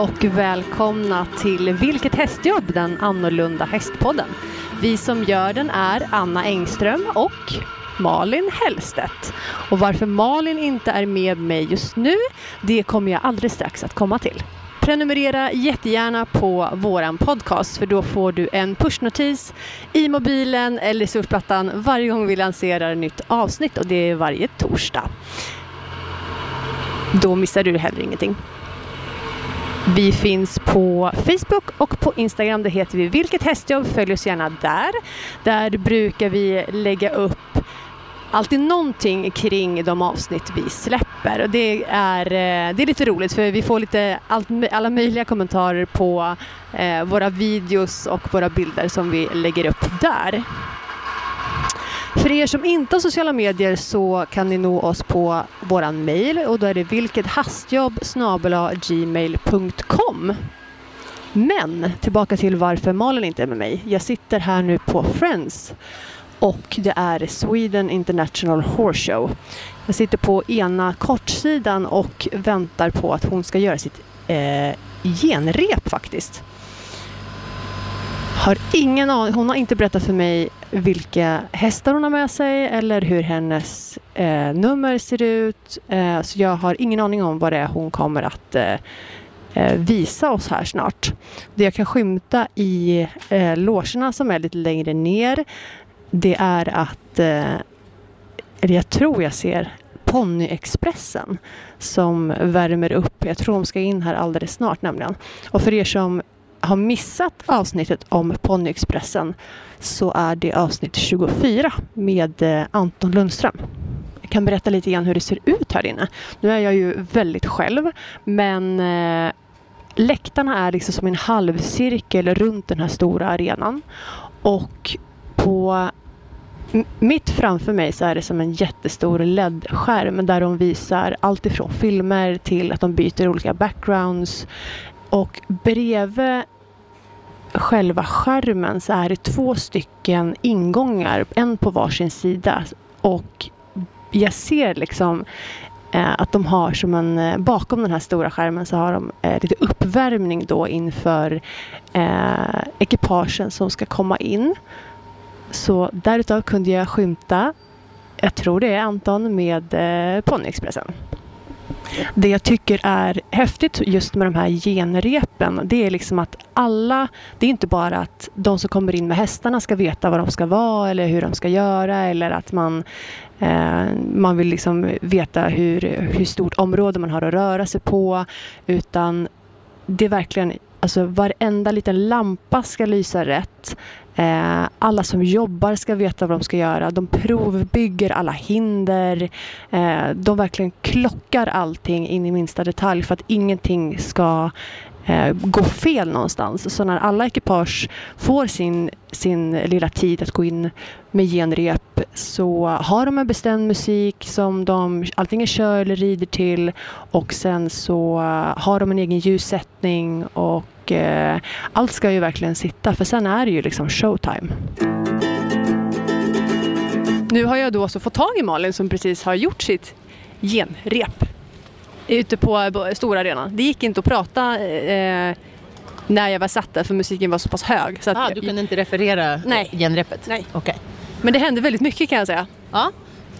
och välkomna till Vilket hästjobb? Den annorlunda hästpodden. Vi som gör den är Anna Engström och Malin Hellstedt. Och varför Malin inte är med mig just nu, det kommer jag alldeles strax att komma till. Prenumerera jättegärna på våran podcast för då får du en pushnotis i mobilen eller surfplattan varje gång vi lanserar ett nytt avsnitt och det är varje torsdag. Då missar du heller ingenting. Vi finns på Facebook och på Instagram. Det heter vi Vilket hästjobb. Följ oss gärna där. Där brukar vi lägga upp alltid någonting kring de avsnitt vi släpper. Och det, är, eh, det är lite roligt för vi får lite allt, alla möjliga kommentarer på eh, våra videos och våra bilder som vi lägger upp där. För er som inte har sociala medier så kan ni nå oss på våran mail och då är det vilkethastjobb gmail.com. Men tillbaka till varför Malin inte är med mig. Jag sitter här nu på Friends och det är Sweden International Horse Show. Jag sitter på ena kortsidan och väntar på att hon ska göra sitt eh, genrep faktiskt. Har ingen aning, hon har inte berättat för mig vilka hästar hon har med sig eller hur hennes eh, nummer ser ut. Eh, så jag har ingen aning om vad det är hon kommer att eh, eh visa oss här snart. Det jag kan skymta i eh, logerna som är lite längre ner det är att, eh, eller jag tror jag ser Ponyexpressen som värmer upp. Jag tror de ska in här alldeles snart nämligen. Och för er som har missat avsnittet om Ponnyexpressen så är det avsnitt 24 med eh, Anton Lundström. Jag kan berätta lite grann hur det ser ut här inne. Nu är jag ju väldigt själv men eh, läktarna är liksom som en halvcirkel runt den här stora arenan. Och på mitt framför mig så är det som en jättestor LED-skärm där de visar allt ifrån filmer till att de byter olika backgrounds. Och bredvid själva skärmen så är det två stycken ingångar, en på varsin sida. Och jag ser liksom eh, att de har som en, eh, bakom den här stora skärmen så har de eh, lite uppvärmning då inför eh, ekipagen som ska komma in. Så därutav kunde jag skymta, jag tror det är Anton, med eh, Ponyexpressen. Det jag tycker är häftigt just med de här genrepen det är liksom att alla, det är inte bara att de som kommer in med hästarna ska veta vad de ska vara eller hur de ska göra eller att man, eh, man vill liksom veta hur, hur stort område man har att röra sig på utan det är verkligen Alltså varenda liten lampa ska lysa rätt. Eh, alla som jobbar ska veta vad de ska göra. De provbygger alla hinder. Eh, de verkligen klockar allting in i minsta detalj för att ingenting ska eh, gå fel någonstans. Så när alla ekipage får sin, sin lilla tid att gå in med genrep så har de en bestämd musik som de antingen kör eller rider till och sen så har de en egen ljussättning och eh, allt ska ju verkligen sitta för sen är det ju liksom showtime. Nu har jag då också fått tag i Malin som precis har gjort sitt genrep ute på stora arenan. Det gick inte att prata eh, när jag var satt där för musiken var så pass hög. Så att ah, du kunde inte referera nej. genrepet? Nej. Okay. Men det hände väldigt mycket kan jag säga. Ja,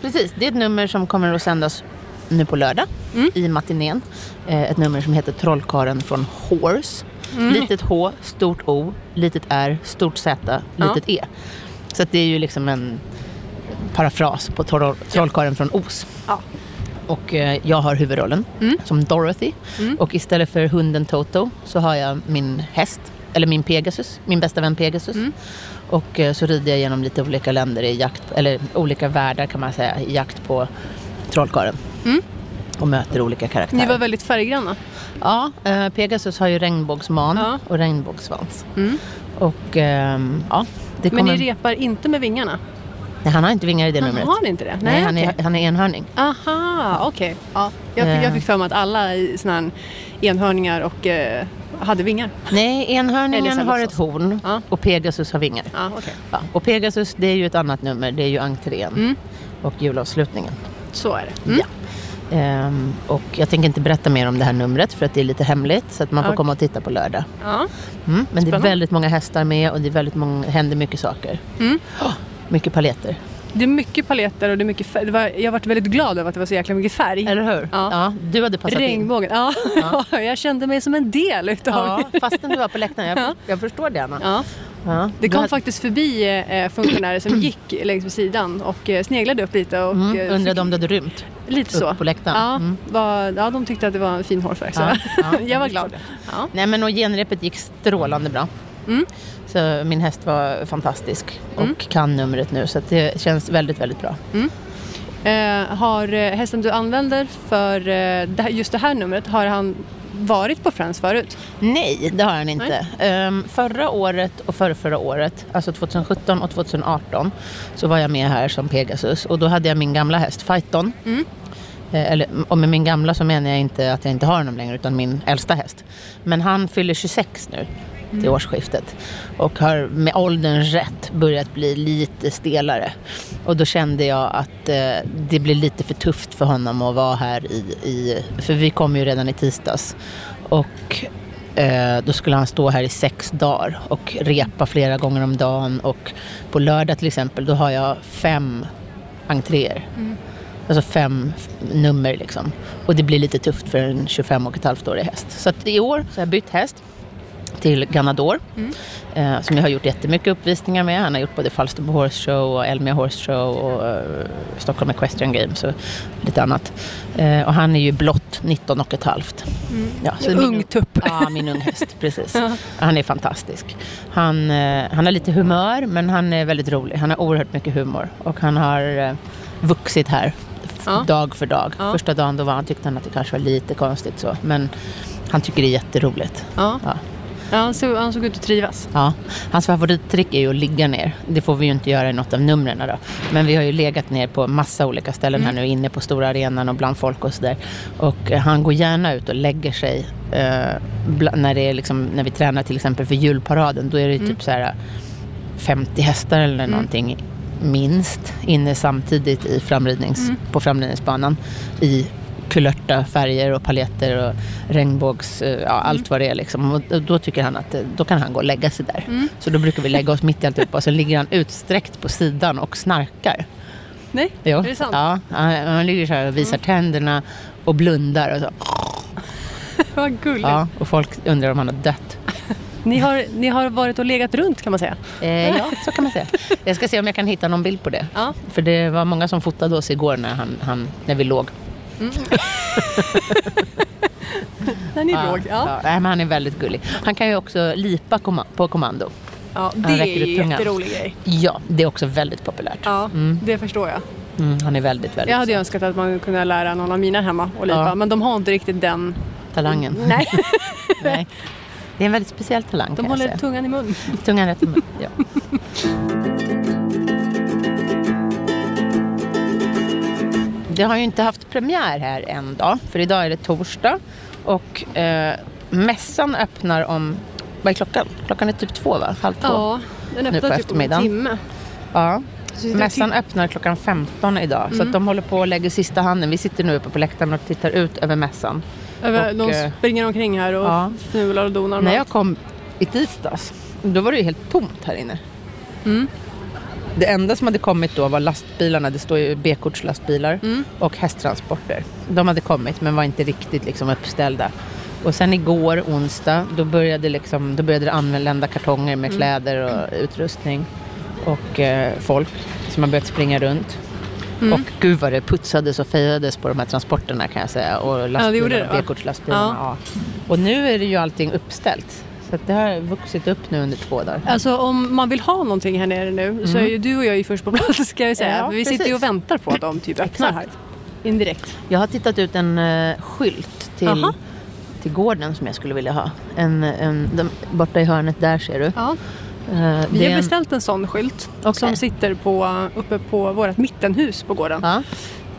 precis. Det är ett nummer som kommer att sändas nu på lördag mm. i matinén. Eh, ett nummer som heter Trollkaren från Horse. Mm. Litet H, stort O, litet R, stort Z, litet ja. E. Så det är ju liksom en parafras på troll, Trollkaren ja. från Os. Ja. Och eh, jag har huvudrollen mm. som Dorothy. Mm. Och istället för hunden Toto så har jag min häst, eller min Pegasus, min bästa vän Pegasus. Mm. Och eh, så rider jag genom lite olika länder i jakt, eller olika världar kan man säga, i jakt på trollkarlen. Och möter olika karaktärer. Ni var väldigt färggranna. Ja, eh, Pegasus har ju regnbågsman ja. och regnbågssvans. Mm. Och ehm, ja, det kommer... Men ni repar inte med vingarna? Nej, han har inte vingar i det han numret. Har inte det? Nej, Nej han, är, han är enhörning. Aha, okej. Okay. Ja, jag, jag fick för mig att alla sådana enhörningar och eh, hade vingar. Nej, enhörningen har ett horn ja. och Pegasus har vingar. Ja, okay. ja, och Pegasus det är ju ett annat nummer, det är ju entrén mm. och julavslutningen. Så är det. Mm. Ja. Ehm, och jag tänker inte berätta mer om det här numret för att det är lite hemligt. Så att man får Ja. komma och titta på lördag. Ja. Mm, men det är väldigt många hästar med och det är väldigt många, händer mycket saker. Mm. Oh, mycket paletter. Det är mycket paletter och det är mycket färg. Var, jag har varit väldigt glad över att det var så jäkla mycket färg. Eller hur? Ja. du hade passat in. Regnbågen. Ja. Ja. jag kände mig som en del utav... Ja, fastän du var på läktaren. Jag, Ja. jag förstår det Anna. Ja. Ja. Det kom hade- faktiskt förbi eh, funktionärer som gick längs med sidan och eh, sneglade upp lite. Och, Mm, eh, undrade om du hade rymt Lite så. på läktaren. Ja, Mm. var, ja, de tyckte att det var en fin hårfärg. Så Ja, ja, jag var glad. Ja. Nej men och genrepet gick strålande bra. Mm. Så min häst var fantastisk och Mm. kan numret nu så det känns väldigt, väldigt bra. Eh, har eh, hästen du använder för eh, just det här numret, har han varit på Friends förut? Nej, det har han inte. Ehm, förra året och förra, förra året, alltså 2017 och 2018, så var jag med här som Pegasus och då hade jag min gamla häst Fighton. Mm. Eh, Eller, och med min gamla så menar jag inte att jag inte har honom längre utan min äldsta häst. Men han fyller 26 nu till årsskiftet och har med ålderns rätt börjat bli lite stelare. Och då kände jag att eh, det blir lite för tufft för honom att vara här i, i för vi kom ju redan i tisdags. Och eh, då skulle han stå här i sex dagar och repa flera gånger om dagen och på lördag till exempel då har jag fem entréer. Alltså fem nummer liksom. Och det blir lite tufft för en 25 och ett halvt årig häst. Så att i år så har jag bytt häst till Ganador. Eh, som jag har gjort jättemycket uppvisningar med. Han har gjort både Falsterbo Horse Show och Elmia Horse Show och eh, Stockholm Equestrian Games och lite annat. Eh, och han är ju blott 19 och ett halvt. Ja, så Ung min, tupp. Ja, min ung häst. Precis. Han är fantastisk. Han, eh, han har lite humör men han är väldigt rolig. Han har oerhört mycket humor. Och han har eh, vuxit här Ja. dag för dag. Ja. Första dagen då var han, tyckte han att det kanske var lite konstigt så. Men han tycker det är jätteroligt. Ja. Ja. Ja, han, såg, han såg ut att trivas. Ja, hans favorittrick är ju att ligga ner. Det får vi ju inte göra i något av numren då. Men vi har ju legat ner på massa olika ställen här nu inne på stora arenan och bland folk och sådär. Och eh, han går gärna ut och lägger sig eh, när, det är liksom, när vi tränar till exempel för julparaden. Då är det ju typ så här 50 hästar eller någonting minst inne samtidigt i framridnings, på framridningsbanan i kulörta färger och paljetter och regnbågs, eh, ja, allt vad det är liksom. Och då tycker han att eh, då kan han gå och lägga sig där. Så då brukar vi lägga oss mitt i alltihopa och så ligger han utsträckt på sidan och snarkar. Nej, Jo. är det sant? Ja, han, ligger så här och visar tänderna och blundar och så. Vad gulligt. Ja, och folk undrar om han har dött. Ni, har, ni har varit och legat runt kan man säga. Eh, ja, så kan man säga. Jag ska se om jag kan hitta någon bild på det. Ja. För det var många som fotade oss igår när, han, han, när vi låg. När ni låg. Ja. Ja, nej, men han är väldigt gullig. Han kan ju också lipa komma- på kommando. Ja, det är ju jätterolig grej. Ja, det är också väldigt populärt. Ja, Mm. det förstår jag. Mm, han är väldigt, väldigt Jag hade så. önskat att man kunde lära någon av mina hemma att lipa, Ja. men de har inte riktigt den. talangen. Nej, Nej. Det är en väldigt speciell talang de håller tungan i mun. Tungan rätt i mun. Ja. Det har ju inte haft premiär här en dag, för idag är det torsdag. Och eh, mässan öppnar om, vad är klockan? Klockan är typ två va? Halv två? Ja, den öppnar typ om en timme. Ja. Så Mässan öppnar klockan 15 idag. Så Mm. att de håller på och lägger sista handen. Vi sitter nu uppe på läktaren och tittar ut över mässan. Över, och, de eh, springer omkring här och ja. fnular och donar. När jag kom i tisdags, då var det ju helt tomt här inne. Mm. Det enda som hade kommit då var lastbilarna, det står ju B-kortslastbilar Mm. och hästtransporter. De hade kommit men var inte riktigt liksom uppställda. Och sen igår, onsdag, då började, liksom, då började det anlända kartonger med kläder och utrustning. Och eh, folk som har börjat springa runt. Mm. Och gud vad det putsades och fejades på de här transporterna kan jag säga. Och det gjorde lastbilarna, det, va? B-kortslastbilarna. Ja. Och nu är det ju allting uppställt. Så det har vuxit upp nu under två dagar. Alltså om man vill ha någonting här nere nu så är ju du och jag ju först på plats ska jag säga. Mm. Ja, vi sitter ju och precis. väntar på att de typ öppnar här. Indirekt. Jag har tittat ut en uh, skylt till, Aha. till gården som jag skulle vilja ha. En, en, de, borta i hörnet där ser du. Ja. Eh, Vi har beställt en sån skylt Okej. som sitter på, uppe på vårt mittenhus på gården. Ja,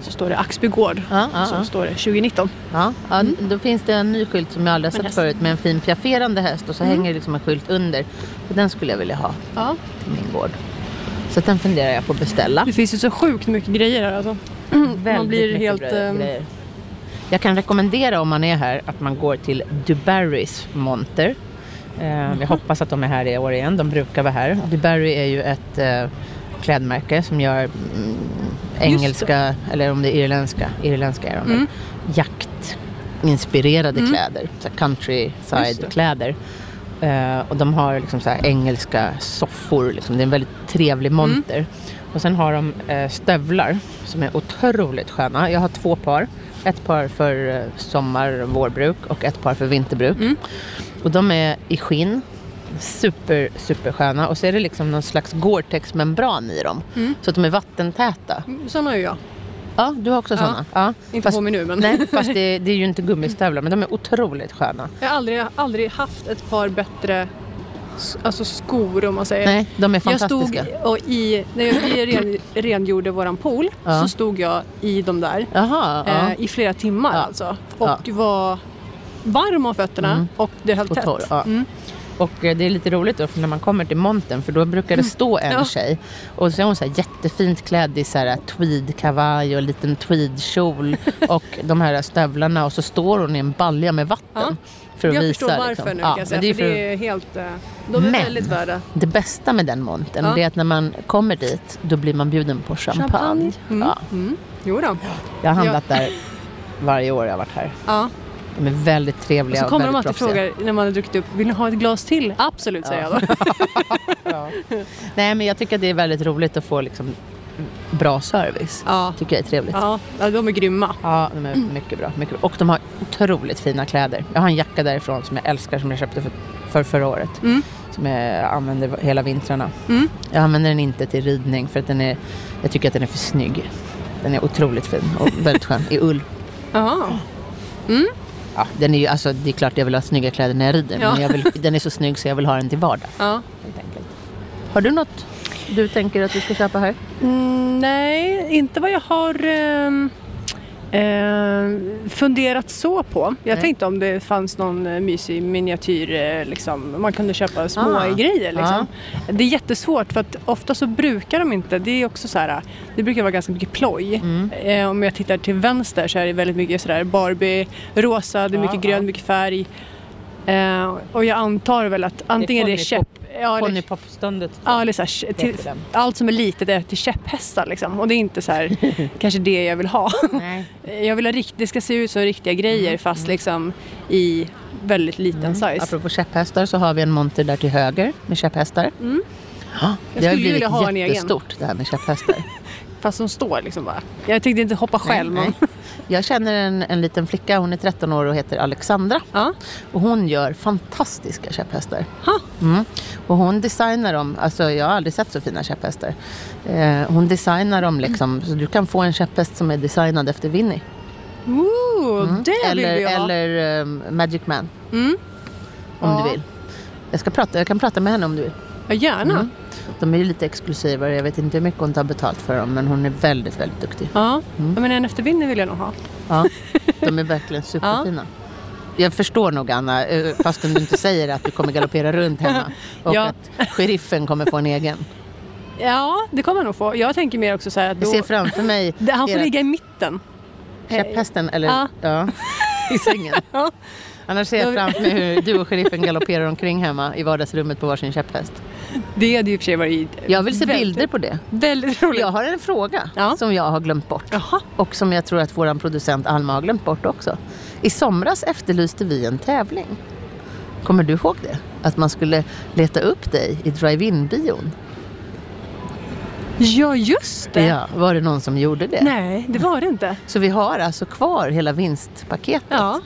Så står det Axby gård. ja, ja, Så ja. står det 2019. ja, ja Då finns det en ny skylt som jag aldrig har sett häst. förut med en fin piafferande häst och så hänger det liksom en skylt under. Och den skulle jag vilja ha Ja. till min gård. Så den funderar jag på att beställa. Det finns ju så sjukt mycket grejer här alltså. Man Väldigt blir mycket helt... bra ehm, grejer. Jag kan rekommendera om man är här att man går till Dubarrys monter. Eh, jag hoppas att de är här i år igen. De brukar vara här. Dubarry är ju ett eh, klädmärke som gör mm, engelska, eller om det är irländska, irländska är de Mm. jaktinspirerade Mm. kläder. Countryside-kläder. Eh, och de har liksom så engelska soffor. Liksom. Det är en väldigt trevlig monter. Och sen har de eh, stövlar som är otroligt sköna. Jag har två par. Ett par för eh, sommar och vårbruk och ett par för vinterbruk. Mm. Och de är i skinn. Super, super sköna. Och så är det liksom någon slags Gore-Tex-membran i dem. Mm. Så att de är vattentäta. Sådana har ju jag. Ja, du har också Ja. sådana. Ja. Inte Fast, på mig nu men. nej, fast det, det är ju inte gummistövlar. Men de är otroligt sköna. Jag har aldrig, aldrig haft ett par bättre alltså skor om man säger. Nej, de är Jag fantastiska. stod och i, när jag vi ren, rengjorde våran pool Ja. så stod jag i de där Jaha, ja. eh, i flera timmar Ja. alltså. Och Ja. var varm om fötterna Mm. och det höll Och tätt. torr, ja. Mm. Och eh, det är lite roligt då, för när man kommer till montern, för då brukar det stå en Ja. tjej. Och så är hon så här jättefint klädd i så här tweedkavaj och en liten tweedkjol. och de här stövlarna. Och så står hon i en balja med vatten. Ja. För att Jag visa, förstår varför liksom. nu Ja, kan jag säga. det är för för- det är helt... eh, De är Men- väldigt värda. Det bästa med den montern Ja. är att när man kommer dit då blir man bjuden på champagne. Mm. Ja, Mm. Jo då. jag har handlat där varje år jag har varit här. Ja. De är väldigt Och trevliga så och, kommer de väldigt alltid och proffsiga. frågar när man har druckit upp, vill ni ha ett glas till? Absolut säger jag då. Nej men jag tycker att det är väldigt roligt att få liksom bra service. Ja. Tycker jag är trevligt. Ja, ja, de är grymma. Ja, de är mycket bra, mycket bra. Och de har otroligt fina kläder. Jag har en jacka därifrån som jag älskar som jag köpte för, för förra året. Mm. Som jag använder hela vintrarna. Mm. Jag använder den inte till ridning för att den är, jag tycker att den är för snygg. Den är otroligt fin och väldigt skön i ull. Jaha. Ja, den är ju, alltså, det är klart jag vill ha snygga kläder när jag rider. Ja. Men jag vill, den är så snygg så jag vill ha den till vardag. Ja. Har du något du tänker att du ska köpa här? Mm, nej, inte vad jag har ehm, ehm, funderat så på. Jag Nej. tänkte om det fanns någon eh, mysig miniatyr, eh, liksom, man kunde köpa små Ah, grejer. Liksom. Det är jättesvårt för att ofta så brukar de inte, det är också så här, det brukar vara ganska mycket ploj. Mm. Eh, om jag tittar till vänster så är det väldigt mycket sådär Barbie, rosa, det är mycket grönt, ja. mycket färg. Eh, och jag antar väl att antingen det är, Ponypop- käpp... Ja, eller, Ponypopståndet. ja, eller så här, till, allt som är litet är till käpphästar liksom. Och det är inte så här, kanske det jag vill ha. Nej. Jag vill ha rikt, det ska se ut som riktiga grejer fast liksom i väldigt liten size. Apropå käpphästar så har vi en monter där till höger med käpphästar. Mm. Ja, Jag det har blivit vilja ha en egen. jättestort det här med käpphästar. Fast som står liksom bara. Jag tänkte inte hoppa själv Nej, nej. Jag känner en, en liten flicka, hon är 13 år och heter Alexandra. Ja. Och hon gör fantastiska käpphästar. Mm. Och hon designar dem, alltså jag har aldrig sett så fina käpphästar. Eh, hon designar dem liksom, så du kan få en käpphäst som är designad efter Winnie. Ooh, Mm. det eller vill vi ha. eller um, Magic Man, Mm. om Ja. du vill. Jag, ska prata, jag kan prata med henne om du vill. Ja, gärna. De är ju lite exklusivare, jag vet inte hur mycket hon tar betalt för dem, men hon är väldigt, väldigt duktig. Ja. Mm. ja, men en efter Winnie vill jag nog ha. Ja, de är verkligen superfina. Jag förstår nog Anna, eh, fastän du inte säger att du kommer galoppera runt hemma. Och Ja. att sheriffen kommer få en egen. Ja, det kommer jag nog få. Jag tänker mer också så här att Jag då, ser framför mig han får ert- ligga i mitten. käpphästen, eller Ja. ja. i sängen. Ja. Annars ser jag framför mig hur du och sheriffen galopperar omkring hemma i vardagsrummet på varsin käpphäst. Det hade ju för sig varit Jag vill se väldigt- bilder på det. Väldigt roligt. Jag har en fråga Ja. som jag har glömt bort. Jaha. Och som jag tror att vår producent Alma har glömt bort också. I somras efterlyste vi en tävling. Kommer du ihåg det? Att man skulle leta upp dig i drive-in-bion. Ja, just det. Ja, var det någon som gjorde det? Nej, det var det inte. Så vi har alltså kvar hela vinstpaketet. Ja.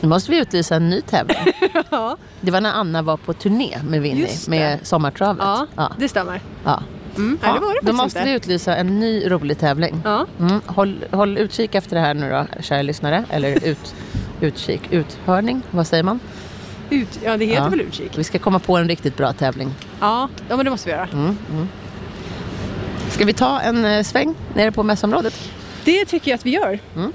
Nu måste vi utlysa en ny tävling. Ja, Det var när Anna var på turné med Winnie, med Sommartravet. ja, ja. det stämmer. ja. Mm. Nej, det var det Då måste inte. vi utlysa en ny rolig tävling. Ja. Mm. Håll, håll utkik efter det här nu då, kära lyssnare. Eller ut, utkik, uthörning, vad säger man? Ut, ja, det heter Ja. väl utkik? Vi ska komma på en riktigt bra tävling. Ja, ja, men det måste vi göra. Mm. Mm. Ska vi ta en eh, sväng nere på mässområdet? Det tycker jag att vi gör. Mm.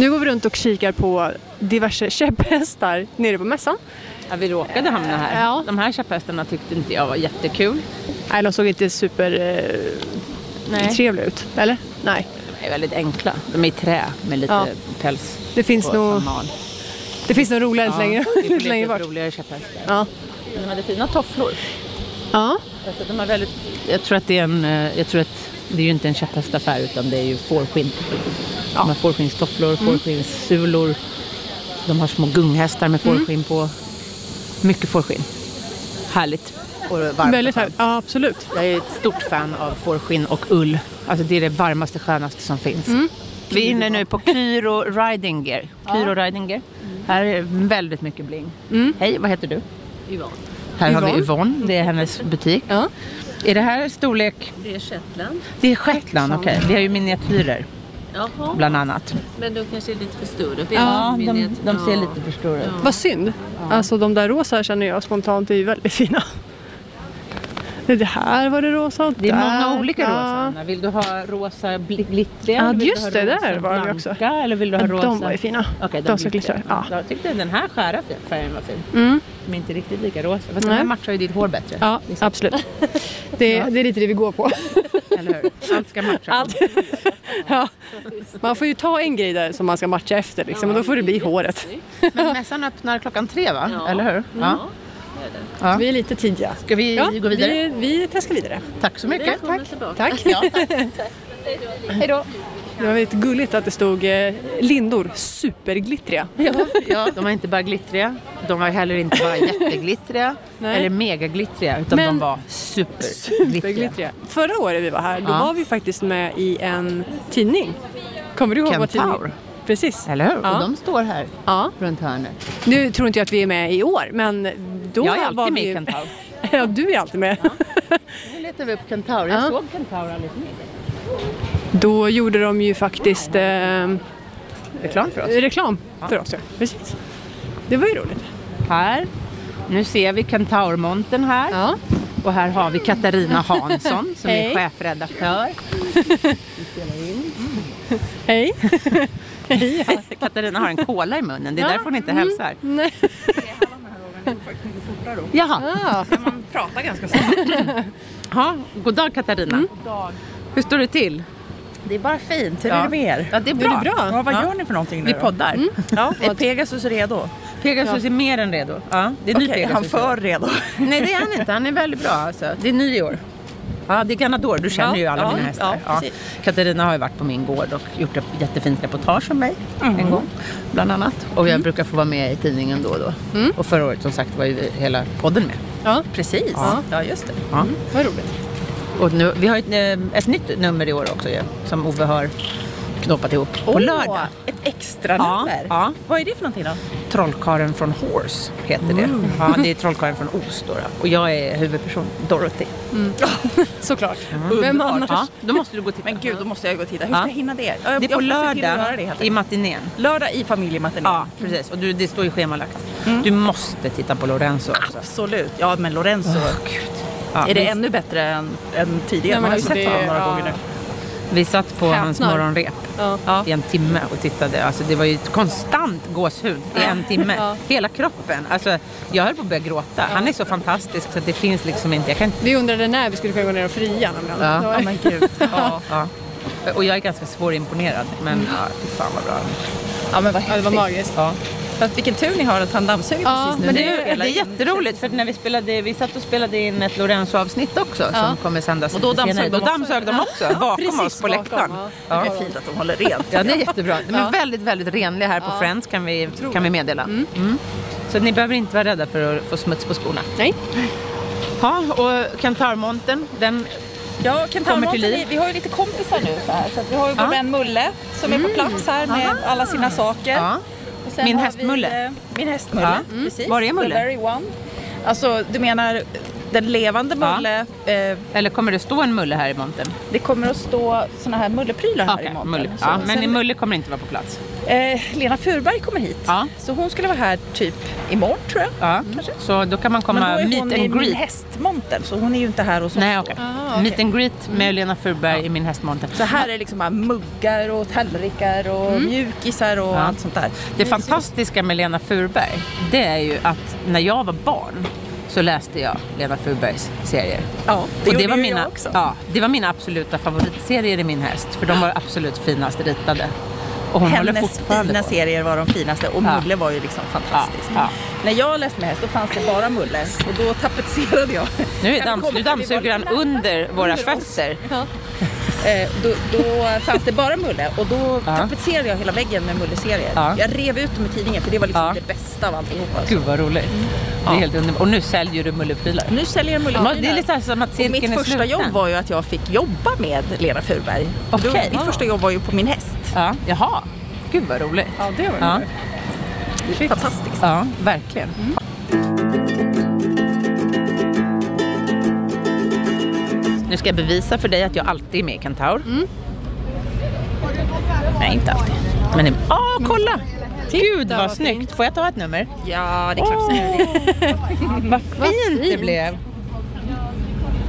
Nu går vi runt och kikar på diverse käpphästar nere på mässan. Ja, vi råkade hamna här. Ja. De här käpphästarna tyckte inte jag var jättekul. Nej, de såg inte super eh, trevliga ut. Eller? Nej. De är väldigt enkla. De är i trä med lite Ja. päls. Det finns nog, det finns nog roligare lite längre, lite längre bort. roligare käpphästar. Ja. De hade fina tofflor. ja. De har väldigt, jag tror att det är en, eh, jag tror att det är ju inte en käpphästaffär utan det är ju fårskinn. De har fårskinnstofflor, Mm. fårskinssulor. De har små gunghästar med Mm. fårskinn på. Mycket fårskinn. Härligt. Och varmt. Väldigt härligt. Ja, absolut. Jag är ett stort fan av fårskinn och ull. Alltså det är det varmaste, skönaste som finns. Mm. Vi är inne nu på Kyro Riding Gear. Kyro Riding Gear. Här är väldigt mycket bling. Hej, vad heter du? Yvonne. Här har vi Yvonne. Yvonne, det är hennes butik. Ja. Är det här storlek? Det är Shetland. Det är Shetland, okej. Vi har ju miniatyrer Jaha. bland annat. Men de kanske är lite för stora. Ja, de, de ser ja. lite för stora ut. Vad synd. Alltså de där rosa känner jag spontant är ju väldigt fina. Det här var det rosa och Det är många olika ja. rosa. Anna. Vill du ha rosa glittriga? Ja, vill just det, där var de blanka, också. Eller vill du ha Ja, rosa? de var ju fina. Okej, De som glittriga. glittrar, ja. Jag tyckte den här skära färgen var fin. Mm. De är inte riktigt lika rosa. Fast den Nej. här matchar ju ditt hår bättre. Ja, absolut. Det, det är lite det vi går på. Eller hur? Allt ska matcha. Allt. Ja. Man får ju ta en grej där som man ska matcha efter liksom, och då får det bli håret. Men mässan öppnar klockan tre va? Ja. Eller hur? Ja. Ja. Vi är lite tidiga. Ska vi Ja, gå vidare? Vi, vi traskar vidare. Tack så mycket. Tillbaka. Tack. Ja, tack. Hej då. Det var väldigt gulligt att det stod eh, lindor, superglittriga. Ja, ja, de var inte bara glittriga. De var heller inte bara jätteglittriga Nej. eller megaglittriga utan Men- de var superglittriga. Superglittriga. Förra året vi var här, då Ja. var vi faktiskt med i en tidning. Kommer du ihåg vad Kentaur. tidningen? Precis. Eller hur? Ja. Och de står här Ja. runt hörnet. Nu tror inte jag att vi är med i år, men då jag är alltid var med vi... i Kentaur. ja, du är alltid med. Nu letar vi upp Kentaur. Jag Ja. såg Kentaur alldeles nyss. Då gjorde de ju faktiskt eh, Reklam för oss. reklam för oss. Ja. Precis. Det var ju roligt. Här. Nu ser vi Kentaurmontern här. Ja. Och här har vi Katarina Hansson som är chefredaktör. Hej. Ja. Katarina har en cola i munnen. Det är Ja. därför hon inte hälsar. Nej. Jaha. Ja. Man pratar ganska snabbt. Ja, god dag Katarina. Hur står det till? Det är bara fint. Hur Ja. är det med er? Ja, det är Det är bra. Ja, vad Ja. gör ni för någonting nu Vi då? poddar. Ja, är Pegasus redo? Pegasus är mer än redo. Ja, det är ny är Pegasus. han för redo? Nej, det är han inte. Han är väldigt bra alltså. Det är ny i år. Ja, det är Ganador. Du känner ju alla mina hästar. Katarina har ju varit på min gård och gjort ett jättefint reportage om mig Mm. en gång. Bland annat. Och jag brukar få vara med i tidningen då och då. Mm. Och förra året som sagt var ju hela podden med. ja, Precis. Ja. Ja, just det. Ja. vad roligt. Och nu, vi har ett, eh, ett nytt nummer i år också ju, som Ove har knåpat ihop på Åh, lördag. Ett extra Ja, nummer. ja. Vad är det för någonting då? Trollkaren från Horse heter det. Ja, det är Trollkaren från Os då, då. Och jag är huvudperson, Dorothy. Såklart. Vem Underbart. annars? Ja, då måste du gå och titta. Men gud, då måste jag gå och titta. Hur Ja. ska jag hinna det? Jag, det är på lördag göra det i matinén. Lördag i familjematinén. Ja, precis. Och du, det står ju schemalagt. Du måste titta på Lorenzo också. Absolut. Ja, men Lorenzo. Ja, är det ännu bättre än, än tidigare? Nej, men Man har ju alltså, sett honom några ja. gånger nu. Vi satt på hans Häpnar. morgonrep Ja. Ja. i en timme och tittade. Alltså, det var ju ett konstant gåshud i en timme. Ja. Hela kroppen. Alltså, jag höll på att börja gråta. Han är så fantastisk så det finns liksom inte... Kan Vi undrade när vi skulle kunna gå ner och fria nämligen. Ja. Var- Ja, men gud. Ja. Ja. Och jag är ganska svårimponerad. Men ja, fy fan vad bra. ja, men vad Ja, det häftigt. var magiskt. Ja. Fast vilken tur ni har att han dammsuger Ja, precis nu. Men det, är, det är jätteroligt för när vi spelade, vi satt och spelade in ett Lorenzo-avsnitt också som kommer sändas Och då dammsög de Då också. dammsög de också bakom Precis oss på bakom, läktaren. ja. Det är fint att de håller rent. Ja, det är jättebra. De är Ja. väldigt, väldigt renliga här på Friends kan vi, kan vi meddela. Mm. Så ni behöver inte vara rädda för att få smuts på skorna. Nej. Ja, och Kantarmonten, den Ja, Kommer till liv. vi, har ju lite kompisar nu så här. Så att vi har ju vår Ja. vän Mulle som är på plats här med alla sina saker. Min hästmulle. Vi, eh, min hästmulle, Ja. Mm. precis. Var är Mulle? The very one. Alltså, du menar den levande Ja. Mulle. Eh, Eller kommer det stå en mulle här i monten? det kommer att stå såna här mulleprylar här i monten. mulle. Ja, men sen- mulle kommer inte vara på plats. eh, Lena Furberg kommer hit. Ja. Så hon skulle vara här typ imorgon tror jag. Ja. Så då kan man Men då komma är meet hon i and min greet. hästmonter så hon är ju inte här hos oss. Nej, då. okej. Ah, okej. Meet and greet med Lena Furberg i min hästmonter. Så här är liksom bara muggar och tallrikar och mjukisar och Ja. allt sånt där. Det fantastiska med Lena Furberg, det är ju att när jag var barn så läste jag Lena Furbergs serier. Ja, det, och det var, mina, jag också. ja, det var mina absoluta favoritserier i min häst. För de var absolut finast ritade. Och hon Hennes fina serier var de finaste och Ja. Mulle var ju liksom fantastisk. Ja, När jag läste med häst då fanns det bara Mulle och då tapetserade jag. Nu, är vi dammsuger han under våra Under fötter. Eh, då, då fanns det bara Mulle och då Ja. tapetserade jag hela väggen med Mulle-serier. Ja. Jag rev ut dem i tidningen för det var liksom Ja. det bästa av alltihopa. alltså. Gud vad roligt. Det är helt underbart. Och nu säljer du mulleprylar. Nu säljer jag mulle Ja, det är lite som att och cirkeln mitt är första sluten. jobb var ju att jag fick jobba med Lena Furberg. För då-. Mitt första jobb var ju på min häst. Ja, jaha. Gud vad roligt. Ja, det var Ja, fantastiskt. ja verkligen. Nu ska jag bevisa för dig att jag alltid är med i Kentaur. Nej, inte alltid. Men i- Åh, kolla! Gud vad, vad snyggt. fint. Får jag ta ett nummer? Ja, det är klart. Oh. Vad fint det blev.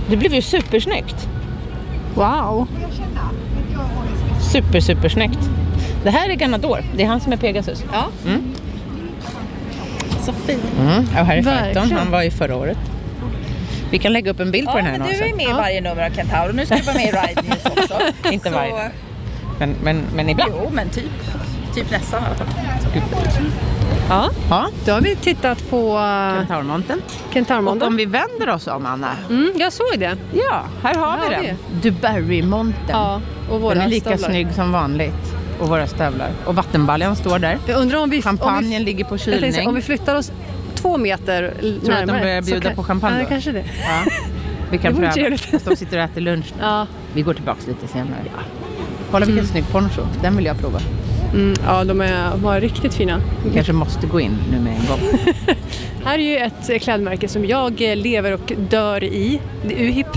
Det blev ju supersnyggt. Wow. Super, supersnyggt. Det här är Ganador. Det är han som är Pegasus. Ja. Mm. Så fint. Mm. Och här är Fighton. Han var ju förra året. Vi kan lägga upp en bild på Ja, den här men du är med i varje nummer av Kentaur och nu ska du vara med i Ride News också. Inte Så, varje. Men, men, men ibland. Jo, men typ. Typ nästan i alla fall. Ja, Ja, då har vi tittat på uh, Kentaurmonten. Och Kentaurmonden. om vi vänder oss om, Anna. Mm, jag såg det. Ja, här har vi Här har den. Dubarry-monten. Ja, och våra Den är lika stövlar. snygg som vanligt. Och våra stövlar. Och vattenbaljan står där. Jag undrar om vi... Champagnen om vi, ligger på tänkte säga, kylning. om vi flyttar oss två meter l- Tror du att de närmare. börjar bjuda kan- på champagne Ja, då? kanske det. Ja. Vi kan pröva. Fast de sitter och äter lunch nu. Ja, Vi går tillbaka lite senare. Kolla vilken snygg poncho. Den vill jag prova. Mm, ja de är, var riktigt fina. Vi kanske måste gå in nu med en gång. Här är ju ett klädmärke som jag lever och dör i. Det är UHIP.